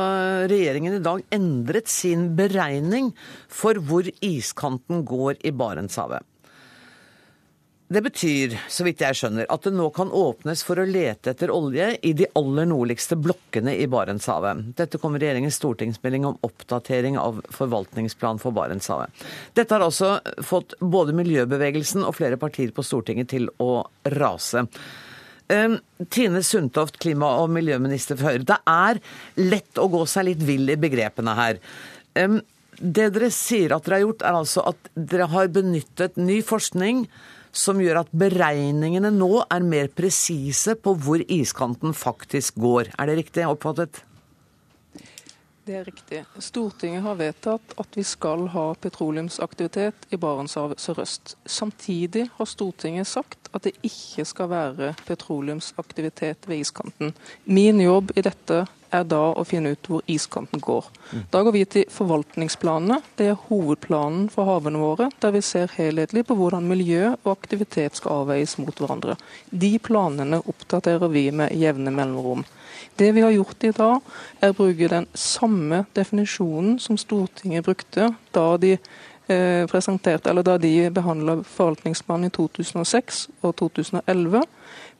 regjeringen i dag endret sin beregning for hvor iskanten går i Barentshavet. Det betyr, så vidt jeg skjønner, at det nå kan åpnes for å lete etter olje i de aller nordligste blokkene i Barentshavet. Dette kommer regjeringens stortingsmelding om oppdatering av forvaltningsplan for Barentshavet. Dette har også fått både miljøbevegelsen og flere partier på Stortinget til å rase. Um, Tine Sundtoft, klima- og miljøminister for Høyre. Det er lett å gå seg litt vill i begrepene her. Um, det dere sier at dere har gjort, er altså at dere har benyttet ny forskning som gjør at beregningene nå er mer presise på hvor iskanten faktisk går. Er det riktig oppfattet? Det er riktig. Stortinget har vedtatt at vi skal ha petroleumsaktivitet i Barentshavet sørøst. Samtidig har Stortinget sagt at det ikke skal være petroleumsaktivitet ved iskanten. Min jobb i dette er da å finne ut hvor iskanten går. Da går vi til forvaltningsplanene. Det er hovedplanen for havene våre, der vi ser helhetlig på hvordan miljø og aktivitet skal avveies mot hverandre. De planene oppdaterer vi med jevne mellomrom. Det vi har gjort i dag, er å bruke den samme definisjonen som Stortinget brukte da de eh, presenterte, eller da de behandla forvaltningsplanen i 2006 og 2011.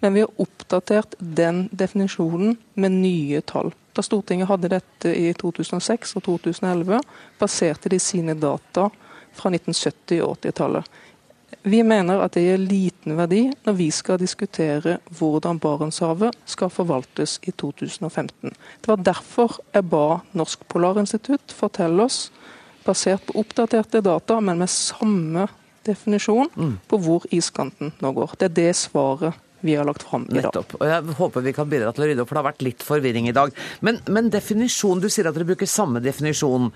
Men vi har oppdatert den definisjonen med nye tall. Da Stortinget hadde dette i 2006 og 2011, baserte de sine data fra 1970- og 80-tallet. Vi mener at det gir liten verdi når vi skal diskutere hvordan Barentshavet skal forvaltes i 2015. Det var derfor jeg ba Norsk Polarinstitutt fortelle oss, basert på oppdaterte data, men med samme definisjon, mm. på hvor iskanten nå går. Det er det svaret vi har lagt fram i dag. Nettopp. Og jeg håper vi kan bidra til å rydde opp, for det har vært litt forvirring i dag. Men, men definisjon, du sier at dere bruker samme definisjon.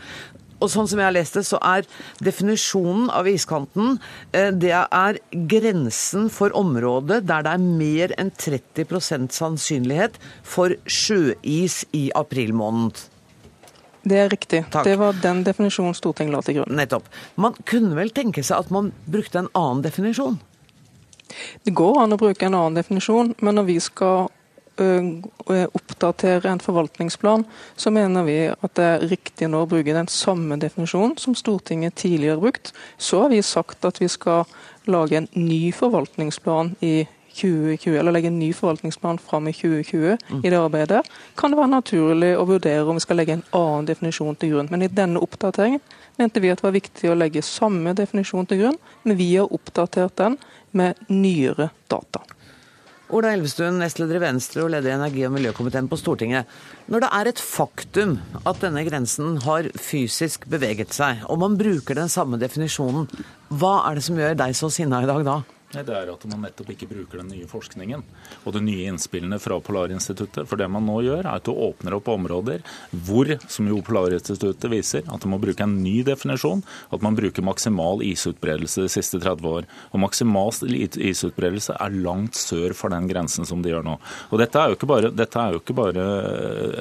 Og sånn som jeg har lest det, så er definisjonen av iskanten eh, det er grensen for området der det er mer enn 30% sannsynlighet for sjøis i april måned. Det er riktig. Takk. Det var den definisjonen Stortinget la til grunn. Nettopp. Man kunne vel tenke seg at man brukte en annen definisjon? Det går an å bruke en annen definisjon, men når vi skal oppdatere en forvaltningsplan, så mener vi at det er riktig nå å bruke den samme definisjonen som Stortinget tidligere har brukt. Så har vi sagt at vi skal lage en ny forvaltningsplan i 2020, eller legge en ny forvaltningsplan fram i 2020 mm. i det arbeidet, kan det være naturlig å vurdere om vi skal legge en annen definisjon til grunn. Men i denne oppdateringen mente vi at det var viktig å legge samme definisjon til grunn, men vi har oppdatert den med nyere data. Ola Elvestuen, nestleder i Venstre og leder i energi- og miljøkomiteen på Stortinget. Når det er et faktum at denne grensen har fysisk beveget seg, og man bruker den samme definisjonen, hva er det som gjør deg så sinna i dag da? Det er at man nettopp ikke bruker den nye forskningen og de nye innspillene fra Polarinstituttet. For det man nå gjør, er at du åpner opp områder hvor, som jo Polarinstituttet viser, at du må bruke en ny definisjon. At man bruker maksimal isutbredelse de siste 30 år. Og maksimal isutbredelse er langt sør for den grensen som de gjør nå. Og dette er jo ikke bare, jo ikke bare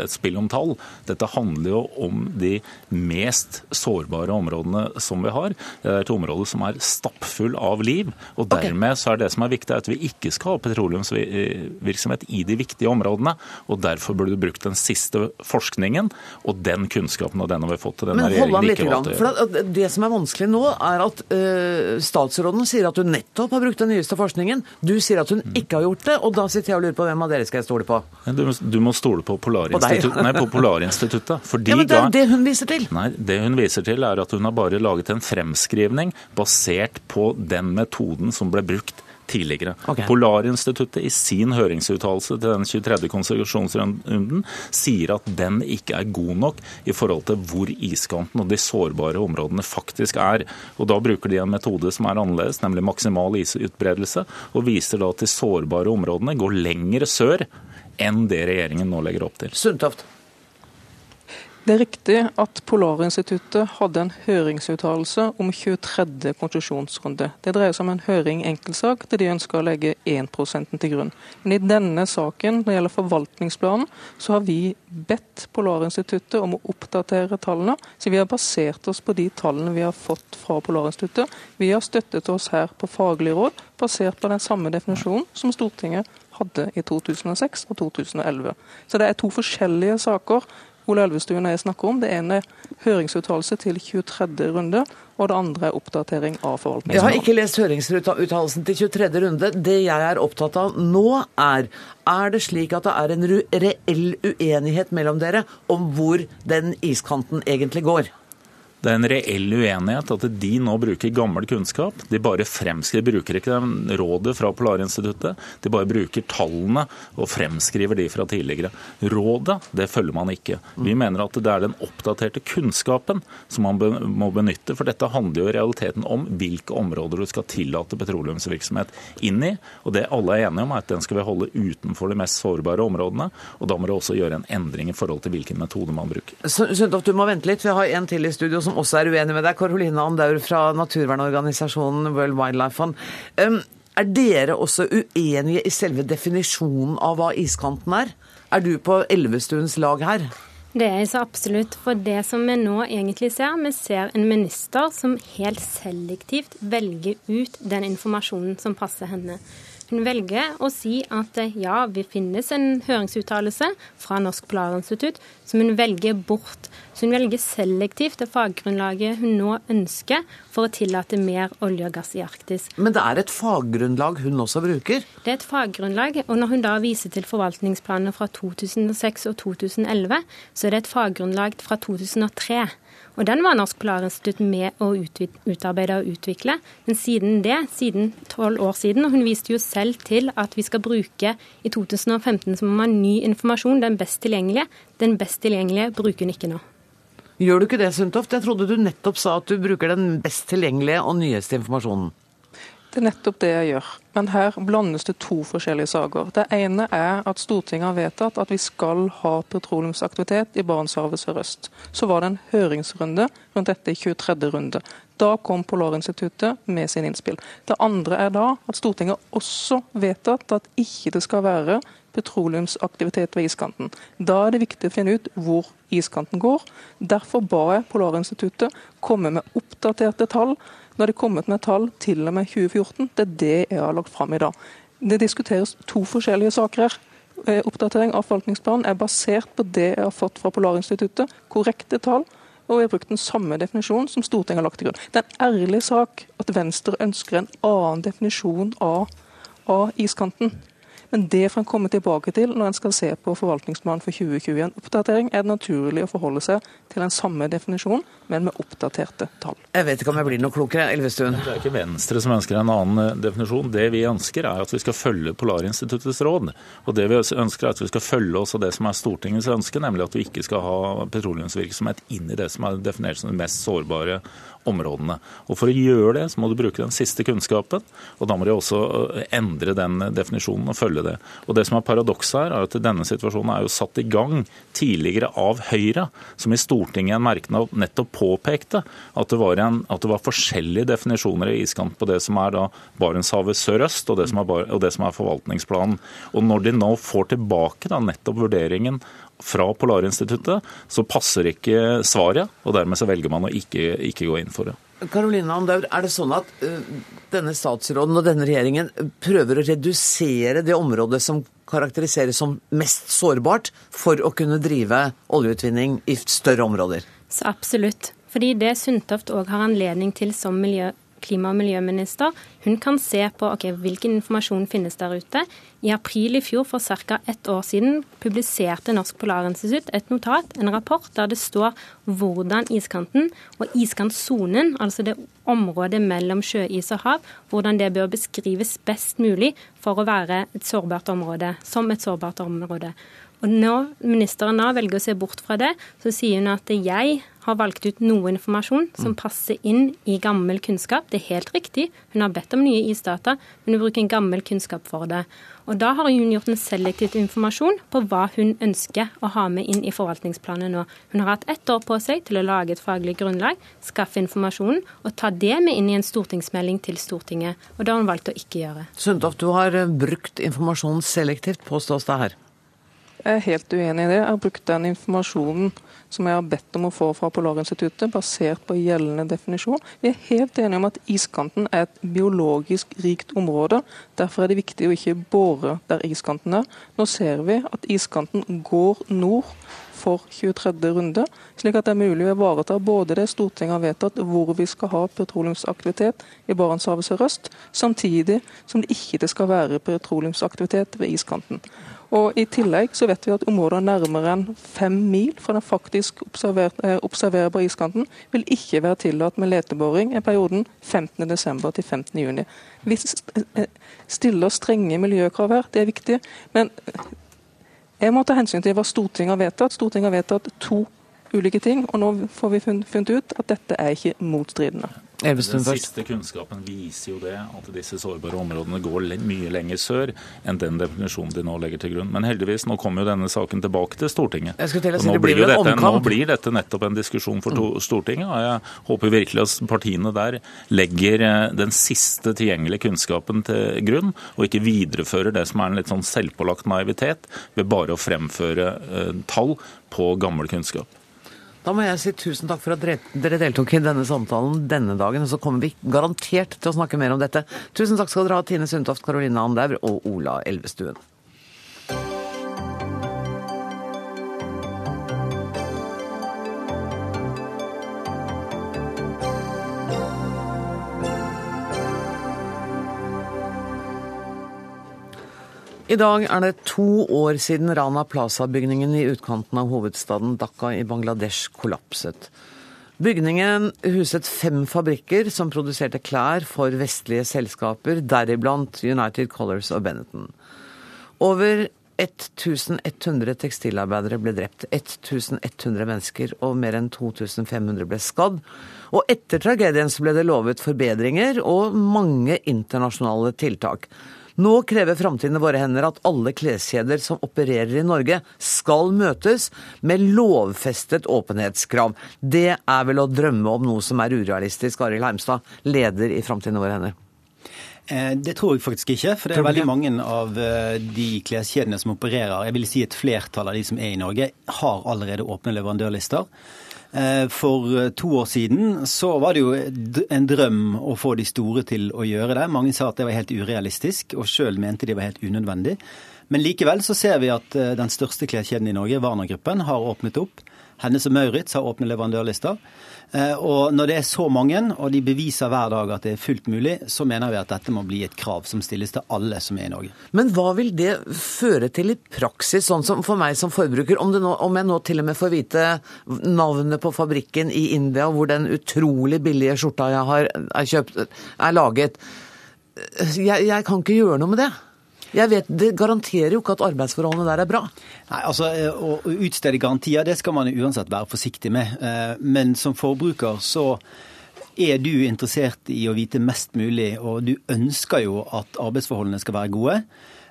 et spill om tall. Dette handler jo om de mest sårbare områdene som vi har. Det er et område som er stappfull av liv. og dermed med, så er det som er viktig, at vi ikke skal ha petroleumsvirksomhet i de viktige områdene. og Derfor burde du brukt den siste forskningen og den kunnskapen, og den har vi fått til denne regjeringen. Litt, for Det som er vanskelig nå, er at uh, statsråden sier at hun nettopp har brukt den nyeste forskningen. Du sier at hun mm. ikke har gjort det, og da sitter jeg og lurer på hvem av dere skal jeg stole på? Du, du må stole på Polarinstituttet. Polarinstituttet. Fordi ja, men det er det hun viser til. Nei, det hun viser til er at hun har bare laget en fremskrivning basert på den metoden som ble brukt tidligere. Okay. Polarinstituttet i sin høringsuttalelse til den 23. konsesjonsrunden sier at den ikke er god nok i forhold til hvor iskanten og de sårbare områdene faktisk er. Og Da bruker de en metode som er annerledes, nemlig maksimal isutbredelse, og viser da at de sårbare områdene går lenger sør enn det regjeringen nå legger opp til. Sundtoft. Det er riktig at Polarinstituttet hadde en høringsuttalelse om 23. konsesjonsrunde. Det dreier seg om en høring enkeltsak der de ønsker å legge 1 til grunn. Men i denne saken, når det gjelder forvaltningsplanen, så har vi bedt Polarinstituttet om å oppdatere tallene. Så vi har basert oss på de tallene vi har fått fra Polarinstituttet. Vi har støttet oss her på faglig råd, basert på den samme definisjonen som Stortinget hadde i 2006 og 2011. Så det er to forskjellige saker Ole Elvestuen og jeg snakker om. Det ene er høringsuttalelse til 23. runde, og det andre er oppdatering av forvaltningsplanen. Jeg har ikke lest høringsuttalelsen til 23. runde. Det jeg er opptatt av nå, er er det slik at det er en reell uenighet mellom dere om hvor den iskanten egentlig går? Det er en reell uenighet at de nå bruker gammel kunnskap. De bare fremskriver, bruker ikke rådet fra Polarinstituttet, de bare bruker tallene og fremskriver de fra tidligere. Rådet det følger man ikke. Vi mener at det er den oppdaterte kunnskapen som man må benytte. For dette handler jo i realiteten om hvilke områder du skal tillate petroleumsvirksomhet inn i. Og det alle er enige om, er at den skal vi holde utenfor de mest sårbare områdene. Og da må du også gjøre en endring i forhold til hvilken metode man bruker. Sundtoft, du må vente litt. Vi har en til i studio som også er uenig med deg, Karoline Andaur fra naturvernorganisasjonen World Wildlife Fund. Um, er dere også uenige i selve definisjonen av hva iskanten er? Er du på Elvestuens lag her? Det er jeg så absolutt. For det som vi nå egentlig ser, vi ser en minister som helt selektivt velger ut den informasjonen som passer henne. Hun velger å si at ja, vi finnes en høringsuttalelse fra Norsk Polarinstitutt som hun velger bort. Så hun velger selektivt det faggrunnlaget hun nå ønsker for å tillate mer olje og gass i Arktis. Men det er et faggrunnlag hun også bruker? Det er et faggrunnlag. Og når hun da viser til forvaltningsplanene fra 2006 og 2011, så er det et faggrunnlag fra 2003. Og den var Norsk Polarinstitutt med å utarbeide og utvikle. Men siden det, siden tolv år siden, og hun viste jo selv til at vi skal bruke i 2015 som må man ny informasjon, den best tilgjengelige. Den best tilgjengelige bruker hun ikke nå. Gjør du ikke det, Sundtoft? Jeg trodde du nettopp sa at du bruker den best tilgjengelige og nyeste informasjonen. Det er nettopp det jeg gjør. Men her blandes det to forskjellige saker. Det ene er at Stortinget har vedtatt at vi skal ha petroleumsaktivitet i Barentshavet sørøst. Så var det en høringsrunde rundt dette i 23. runde. Da kom Polarinstituttet med sin innspill. Det andre er da at Stortinget også vedtatt at ikke det skal være petroleumsaktivitet ved iskanten. Da er det viktig å finne ut hvor iskanten går. Derfor ba jeg Polarinstituttet komme med oppdaterte tall nå har de kommet med tall til og med 2014. Det er det jeg har lagt fram i dag. Det diskuteres to forskjellige saker her. Eh, oppdatering av forvaltningsplanen er basert på det jeg har fått fra Polarinstituttet. Korrekte tall. Og vi har brukt den samme definisjonen som Stortinget har lagt til grunn. Det er en ærlig sak at Venstre ønsker en annen definisjon av, av iskanten. Men det får en komme tilbake til når en skal se på forvaltningsplanen for 2021. Oppdatering er det naturlig å forholde seg til den samme definisjonen, men med oppdaterte tall. Jeg vet ikke om jeg blir noe klokere, Elvestuen. Det er ikke Venstre som ønsker en annen eh, definisjon. Det vi ønsker er at vi skal følge Polarinstituttets råd. Og det vi ønsker er at vi skal følge også det som er Stortingets ønske, nemlig at vi ikke skal ha petroleumsvirksomhet inn i det som er definert som det mest sårbare områdene. Og For å gjøre det, så må du bruke den siste kunnskapen, og da må de også øh, endre den definisjonen og følge det. Og Det som er paradokset her, er at denne situasjonen er jo satt i gang tidligere av Høyre, som i Stortinget en merknad nettopp påpekte at det, var en, at det var forskjellige definisjoner i iskant på det som er da Barentshavet sørøst og og det som er forvaltningsplanen. Og når de nå får tilbake da nettopp vurderingen fra Polarinstituttet, så passer ikke svaret, og dermed så velger man å ikke, ikke gå inn for det. Karoline Andaur, er det sånn at uh, denne statsråden og denne regjeringen prøver å redusere det området som karakteriseres som mest sårbart, for å kunne drive oljeutvinning i større områder? Så absolutt. Fordi det Sundtoft òg har anledning til som miljø klima- og miljøminister. Hun kan se på okay, hvilken informasjon finnes der ute. I april i fjor, for ca. ett år siden, publiserte Norsk Polarinstitutt et notat, en rapport, der det står hvordan iskanten og iskantsonen, altså det området mellom sjøis og hav, hvordan det bør beskrives best mulig for å være et sårbart område, som et sårbart område. Og når ministeren da velger å se bort fra det, så sier hun at jeg har valgt ut noe informasjon som mm. passer inn i gammel kunnskap. Det er helt riktig, hun har bedt om nye isdata, men hun bruker en gammel kunnskap for det. Og Da har hun gjort en selektiv informasjon på hva hun ønsker å ha med inn i forvaltningsplanen nå. Hun har hatt ett år på seg til å lage et faglig grunnlag, skaffe informasjonen og ta det med inn i en stortingsmelding til Stortinget. Og Det har hun valgt å ikke gjøre. Sundtoft, du har eh, brukt informasjonen selektivt, påstås det her. Jeg er helt uenig i det. Jeg har brukt den informasjonen som jeg har bedt om å få fra Polarinstituttet, basert på gjeldende definisjon. Vi er helt enige om at iskanten er et biologisk rikt område. Derfor er det viktig å ikke bore der iskanten er. Nå ser vi at iskanten går nord for 23. runde, slik at det er mulig å ivareta både det Stortinget har vedtatt, hvor vi skal ha petroleumsaktivitet i Barentshavet sørøst, samtidig som det ikke skal være petroleumsaktivitet ved iskanten. Og I tillegg så vet vi at områder nærmere enn fem mil fra den faktisk eh, observerbare iskanten vil ikke være tillatt med leteboring i perioden 15.12. til 15.6. Vi eh, stiller strenge miljøkrav her, det er viktig. Men eh, jeg må ta hensyn til hva Stortinget har vedtatt. Stortinget har vedtatt to ulike ting, og nå får vi funnet ut at dette er ikke motstridende. Den siste kunnskapen viser jo det, at disse sårbare områdene går mye lenger sør enn den definisjonen de nå legger til grunn. Men heldigvis, nå kommer jo denne saken tilbake til Stortinget. Si, nå, blir dette, nå, blir dette, nettopp en diskusjon for to, mm. Stortinget. og Jeg håper virkelig at partiene der legger eh, den siste tilgjengelige kunnskapen til grunn, og ikke viderefører det som er en litt sånn selvpålagt naivitet ved bare å fremføre uh, tall på gammel kunnskap. Da må jeg si tusen takk for at dere deltok i denne samtalen denne dagen. Og så kommer vi garantert til å snakke mer om dette. Tusen takk skal dere ha, Tine Sundtoft, Karoline Andaur og Ola Elvestuen. I dag er det to år siden Rana Plaza-bygningen i utkanten av hovedstaden Dhaka i Bangladesh kollapset. Bygningen huset fem fabrikker som produserte klær for vestlige selskaper, deriblant United Colors og Benetton. Over 1100 tekstilarbeidere ble drept, 1100 mennesker og mer enn 2500 ble skadd. Og etter tragedien så ble det lovet forbedringer og mange internasjonale tiltak. Nå krever framtiden i våre hender at alle kleskjeder som opererer i Norge, skal møtes med lovfestet åpenhetskrav. Det er vel å drømme om noe som er urealistisk, Arild Heimstad, leder i Framtiden i våre hender. Eh, det tror jeg faktisk ikke. For det er veldig mange av eh, de kleskjedene som opererer, jeg vil si et flertall av de som er i Norge, har allerede åpne leverandørlister. Eh, for eh, to år siden så var det jo en drøm å få de store til å gjøre det. Mange sa at det var helt urealistisk, og sjøl mente de var helt unødvendig. Men likevel så ser vi at eh, den største kleskjeden i Norge, Warner-gruppen, har åpnet opp. Hennes og Maurits har åpne leverandørlister. Eh, og når det er så mange, og de beviser hver dag at det er fullt mulig, så mener vi at dette må bli et krav som stilles til alle som er i Norge. Men hva vil det føre til i praksis, sånn som for meg som forbruker? Om, nå, om jeg nå til og med får vite navnet på fabrikken i India hvor den utrolig billige skjorta jeg har er kjøpt, er laget. Jeg, jeg kan ikke gjøre noe med det. Jeg vet, Det garanterer jo ikke at arbeidsforholdene der er bra. Nei, altså Å utstede garantier det skal man uansett være forsiktig med. Eh, men som forbruker så er du interessert i å vite mest mulig, og du ønsker jo at arbeidsforholdene skal være gode.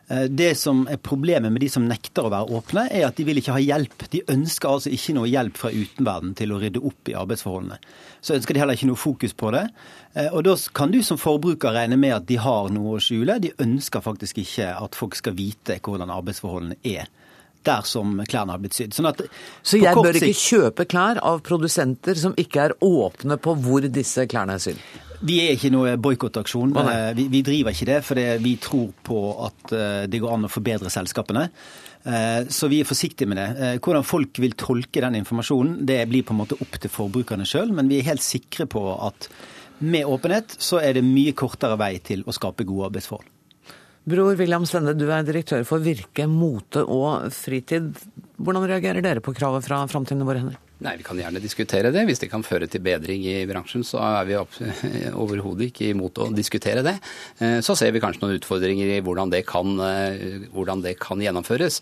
Eh, det som er Problemet med de som nekter å være åpne, er at de vil ikke ha hjelp. De ønsker altså ikke noe hjelp fra utenverden til å rydde opp i arbeidsforholdene. Så ønsker de heller ikke noe fokus på det. Eh, og Da kan du som forbruker regne med at de har noe å skjule. De ønsker faktisk ikke at folk skal vite hvordan arbeidsforholdene er der som klærne har blitt sydd. Sånn så jeg bør ikke kjøpe klær av produsenter som ikke er åpne på hvor disse klærne er sydd? Vi er ikke noe boikottaksjon. Eh, vi, vi, driver ikke det, for vi tror på at eh, det går an å forbedre selskapene. Eh, så vi er forsiktige med det. Hvordan folk vil tolke den informasjonen, det blir på en måte opp til forbrukerne sjøl. Men vi er helt sikre på at med åpenhet så er det mye kortere vei til å skape gode arbeidsforhold. Bror William Stende, du er direktør for Virke mote og fritid. Hvordan reagerer dere på kravet fra Framtiden i våre hender? Nei, Vi kan gjerne diskutere det. Hvis det kan føre til bedring i bransjen, så er vi overhodet ikke imot å diskutere det. Eh, så ser vi kanskje noen utfordringer i hvordan det kan, eh, hvordan det kan gjennomføres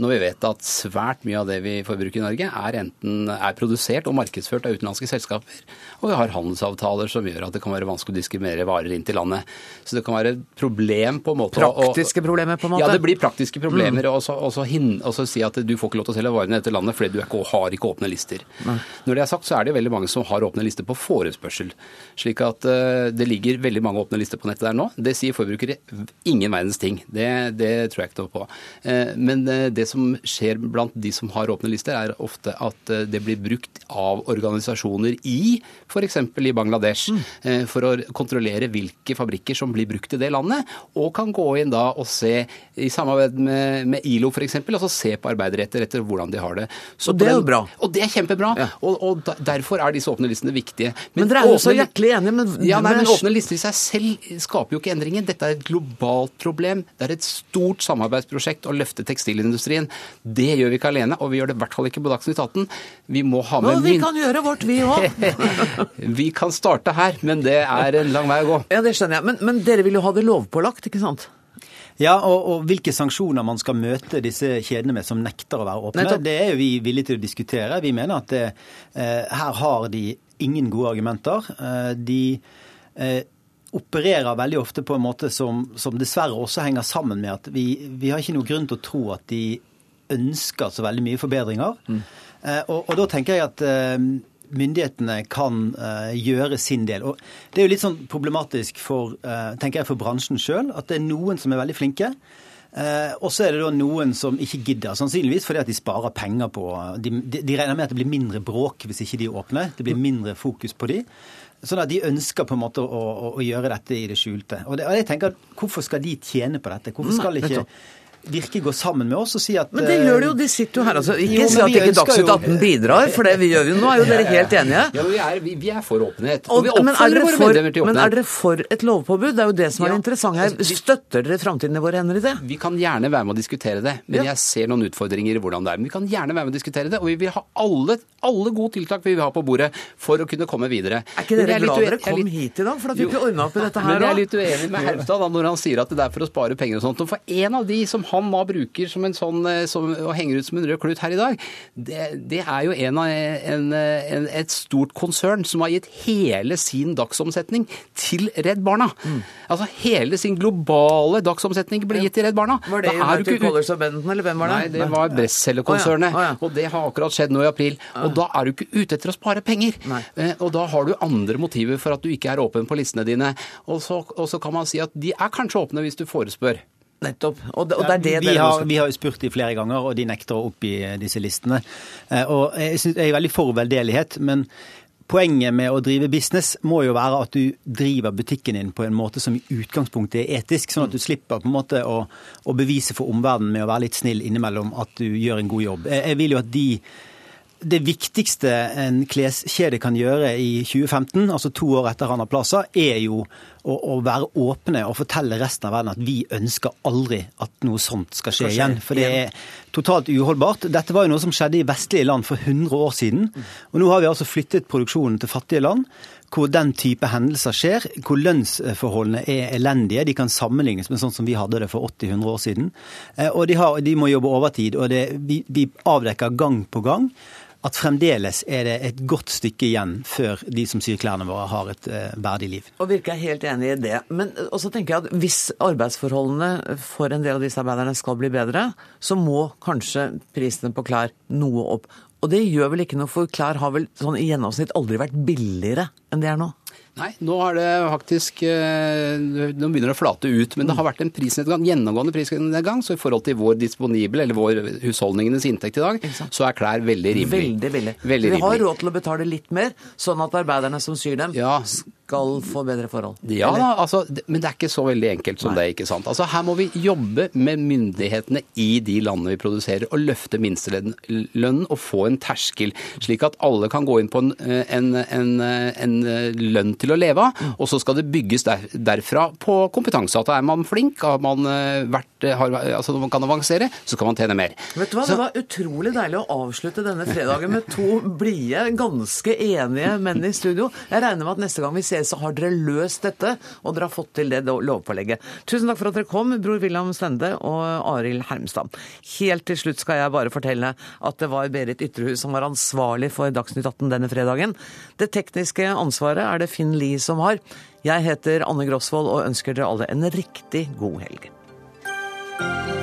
når vi vet at svært mye av det vi forbruker i Norge er enten er produsert og markedsført av utenlandske selskaper, og vi har handelsavtaler som gjør at det kan være vanskelig å diskriminere varer inn til landet. Så det kan være et problem på en måte Praktiske problemer, på en måte? Ja, det blir praktiske problemer. Mm. Og så si at du får ikke lov til å selge varene i dette landet fordi du ikke, har ikke åpne lister. Nei. Når det er sagt, så er det veldig mange som har åpne lister på forespørsel. Slik at uh, det ligger veldig mange åpne lister på nettet der nå. Det sier forbrukere ingen verdens ting. Det, det tror jeg ikke noe på. Uh, men uh, det som skjer blant de som har åpne lister, er ofte at eh, det blir brukt av organisasjoner i f.eks. i Bangladesh mm. Eh, for å kontrollere hvilke fabrikker som blir brukt i det landet, og kan gå inn da og se i samarbeid med, med ILO f.eks. altså se på arbeiderretter etter hvordan de har det. Så og det er jo bra. Og det er kjempebra. Ja. Og, og, derfor er disse åpne listene viktige. Men, men dere er jo så hjertelig enige. Men, ja, nei, men åpne lister i seg selv skaper jo ikke endringer. Dette er et globalt problem. Det er et stort samarbeidsprosjekt å løfte tekstilindustrien. Det gjør vi ikke alene, og vi gjør det i hvert fall ikke på Dagsnytt 18. Vi må ha med Nå, Vi kan gjøre vårt, vi òg. vi kan starte her, men det er en lang vei å gå. Ja, det skjønner jeg. Men, men dere vil jo ha det lovpålagt, ikke sant? Ja, og, og, hvilke sanksjoner man skal møte disse kjedene med som nekter å være åpne, det er vi villige til å diskutere. Vi mener at det, eh, her har de ingen gode argumenter. Eh, de eh, opererer veldig ofte på en måte som, som, dessverre også henger sammen med at vi, vi, har ikke noe grunn til å tro at de ønsker så veldig mye forbedringer. Mm. Eh, og, og, da tenker jeg at eh, myndighetene kan uh, gjøre sin del. Og Det er jo litt sånn problematisk for, uh, tenker jeg, for bransjen sjøl at det er noen som er veldig flinke. Eh, og så er det da noen som ikke gidder, sannsynligvis fordi at de sparer penger på De, de, de regner med at det blir mindre bråk hvis ikke de åpner. Det blir mindre fokus på de. Sånn at de ønsker på en måte å, å, å gjøre dette i det skjulte. Og, det, og jeg tenker, Hvorfor skal de tjene på dette? Hvorfor skal ikke virke gå sammen med oss og si at Men det gjør de jo, de sitter jo her. altså. Ikke si at ikke Dagsnytt 18 bidrar, for det vi gjør jo nå, er jo dere helt enige. Ja, vi er, vi, vi er for åpenhet. Og, vi oppfordrer våre medlemmer til åpenhet. Men er dere for et lovpåbud? Det er jo det som er ja, interessant her. Altså, Støtter dere framtiden hender i det? Vi kan gjerne være med å diskutere det, men jeg ser noen utfordringer i hvordan det er. Men vi kan gjerne være med å diskutere det, og vi vil ha alle, alle gode tiltak vi vil ha på bordet for å kunne komme videre. Er ikke dere glad dere kom hit i dag, for at vi ikke ordna opp i dette her? Men jeg er litt uenig med Herstad når han sier at det er for å spare penger og sånt. Og for en av de som han da bruker som en sånn, eh, som, og henger ut som en rød klut her i dag, det, det er jo en av en, en, et stort konsern som har gitt hele sin dagsomsetning til Redd Barna. Mm. Altså hele sin globale dagsomsetning ble gitt til Redd Barna. Var det United Colors og Benton, eller hvem var det? Nei, det var Bressele-konsernet. Oh, ja. oh, ja. Og det har akkurat skjedd nå i april. Og da er du ikke ute etter å spare penger. Eh, og da har du andre motiver for at du ikke er åpen på listene dine. Og så, og så kan man si at de er kanskje åpne hvis du forespør. Nettopp. Og det, og det er det vi, har, vi har jo spurt de flere ganger, og de nekter å oppgi disse listene. Eh, og jeg, synes, jeg er veldig for veldedighet, men Poenget med å drive business må jo være at du driver butikken din på en måte som i utgangspunktet er etisk, sånn at du slipper på en måte å, å bevise for omverdenen med å være litt snill innimellom at du gjør en god jobb. Jeg, jeg vil jo at de det viktigste en kleskjede kan gjøre i 2015, altså to år etter Rana Plaza, er jo å, å, være åpne og fortelle resten av verden at vi ønsker aldri at noe sånt skal skje, igjen. For det er totalt uholdbart. Dette var jo noe som skjedde i vestlige land for 100 år siden. Og nå har vi altså flyttet produksjonen til fattige land hvor den type hendelser skjer, hvor lønnsforholdene er elendige. De kan sammenlignes med sånn som vi hadde det for 80-100 år siden. Eh, og de, har, de må jobbe overtid. Og det, vi, vi avdekker gang på gang at fremdeles er det et godt stykke igjen før de som syr klærne våre, har et uh, verdig liv. Og virker helt enig i det. Men også tenker jeg at hvis arbeidsforholdene for en del av disse arbeiderne skal bli bedre, så må kanskje prisene på klær noe opp. Og det gjør vel ikke noe, for klær har vel sånn i gjennomsnitt aldri vært billigere enn det er nå? Nei, nå har det faktisk eh, Nå begynner det å flate ut. Men det har vært en prisnedgang, gjennomgående prisnedgang. Så i forhold til vår disponible, eller vår husholdningenes inntekt i dag, så er klær veldig rimelig. Veldig billig. Vi har råd til å betale litt mer, sånn at arbeiderne som syr dem, ja skal få bedre forhold? Ja da, altså, men det er ikke så veldig enkelt som Nei. det, ikke sant. Altså, her må vi jobbe med myndighetene i de landene vi produserer, og løfte minstelønnen og få en terskel, slik at alle kan gå inn på en, en, en, en lønn til å leve av, og så skal det bygges der, derfra på kompetanse. At er man flink, har man eh, vært, har, altså man kan avansere, så kan man tjene mer. Vet du hva, så, Det var utrolig deilig å avslutte denne fredagen med to blide, ganske enige menn i studio. Jeg regner med at neste gang vi ses så har dere løst dette, og dere har fått til det lovpålegget. Tusen takk for at dere kom, bror William Stende og Arild Hermstad. Helt til slutt skal jeg bare fortelle at det var Berit Ytrehus som var ansvarlig for Dagsnytt 18 denne fredagen. Det tekniske ansvaret er det Finn Lie som har. Jeg heter Anne Grosvold og ønsker dere alle en riktig god helg.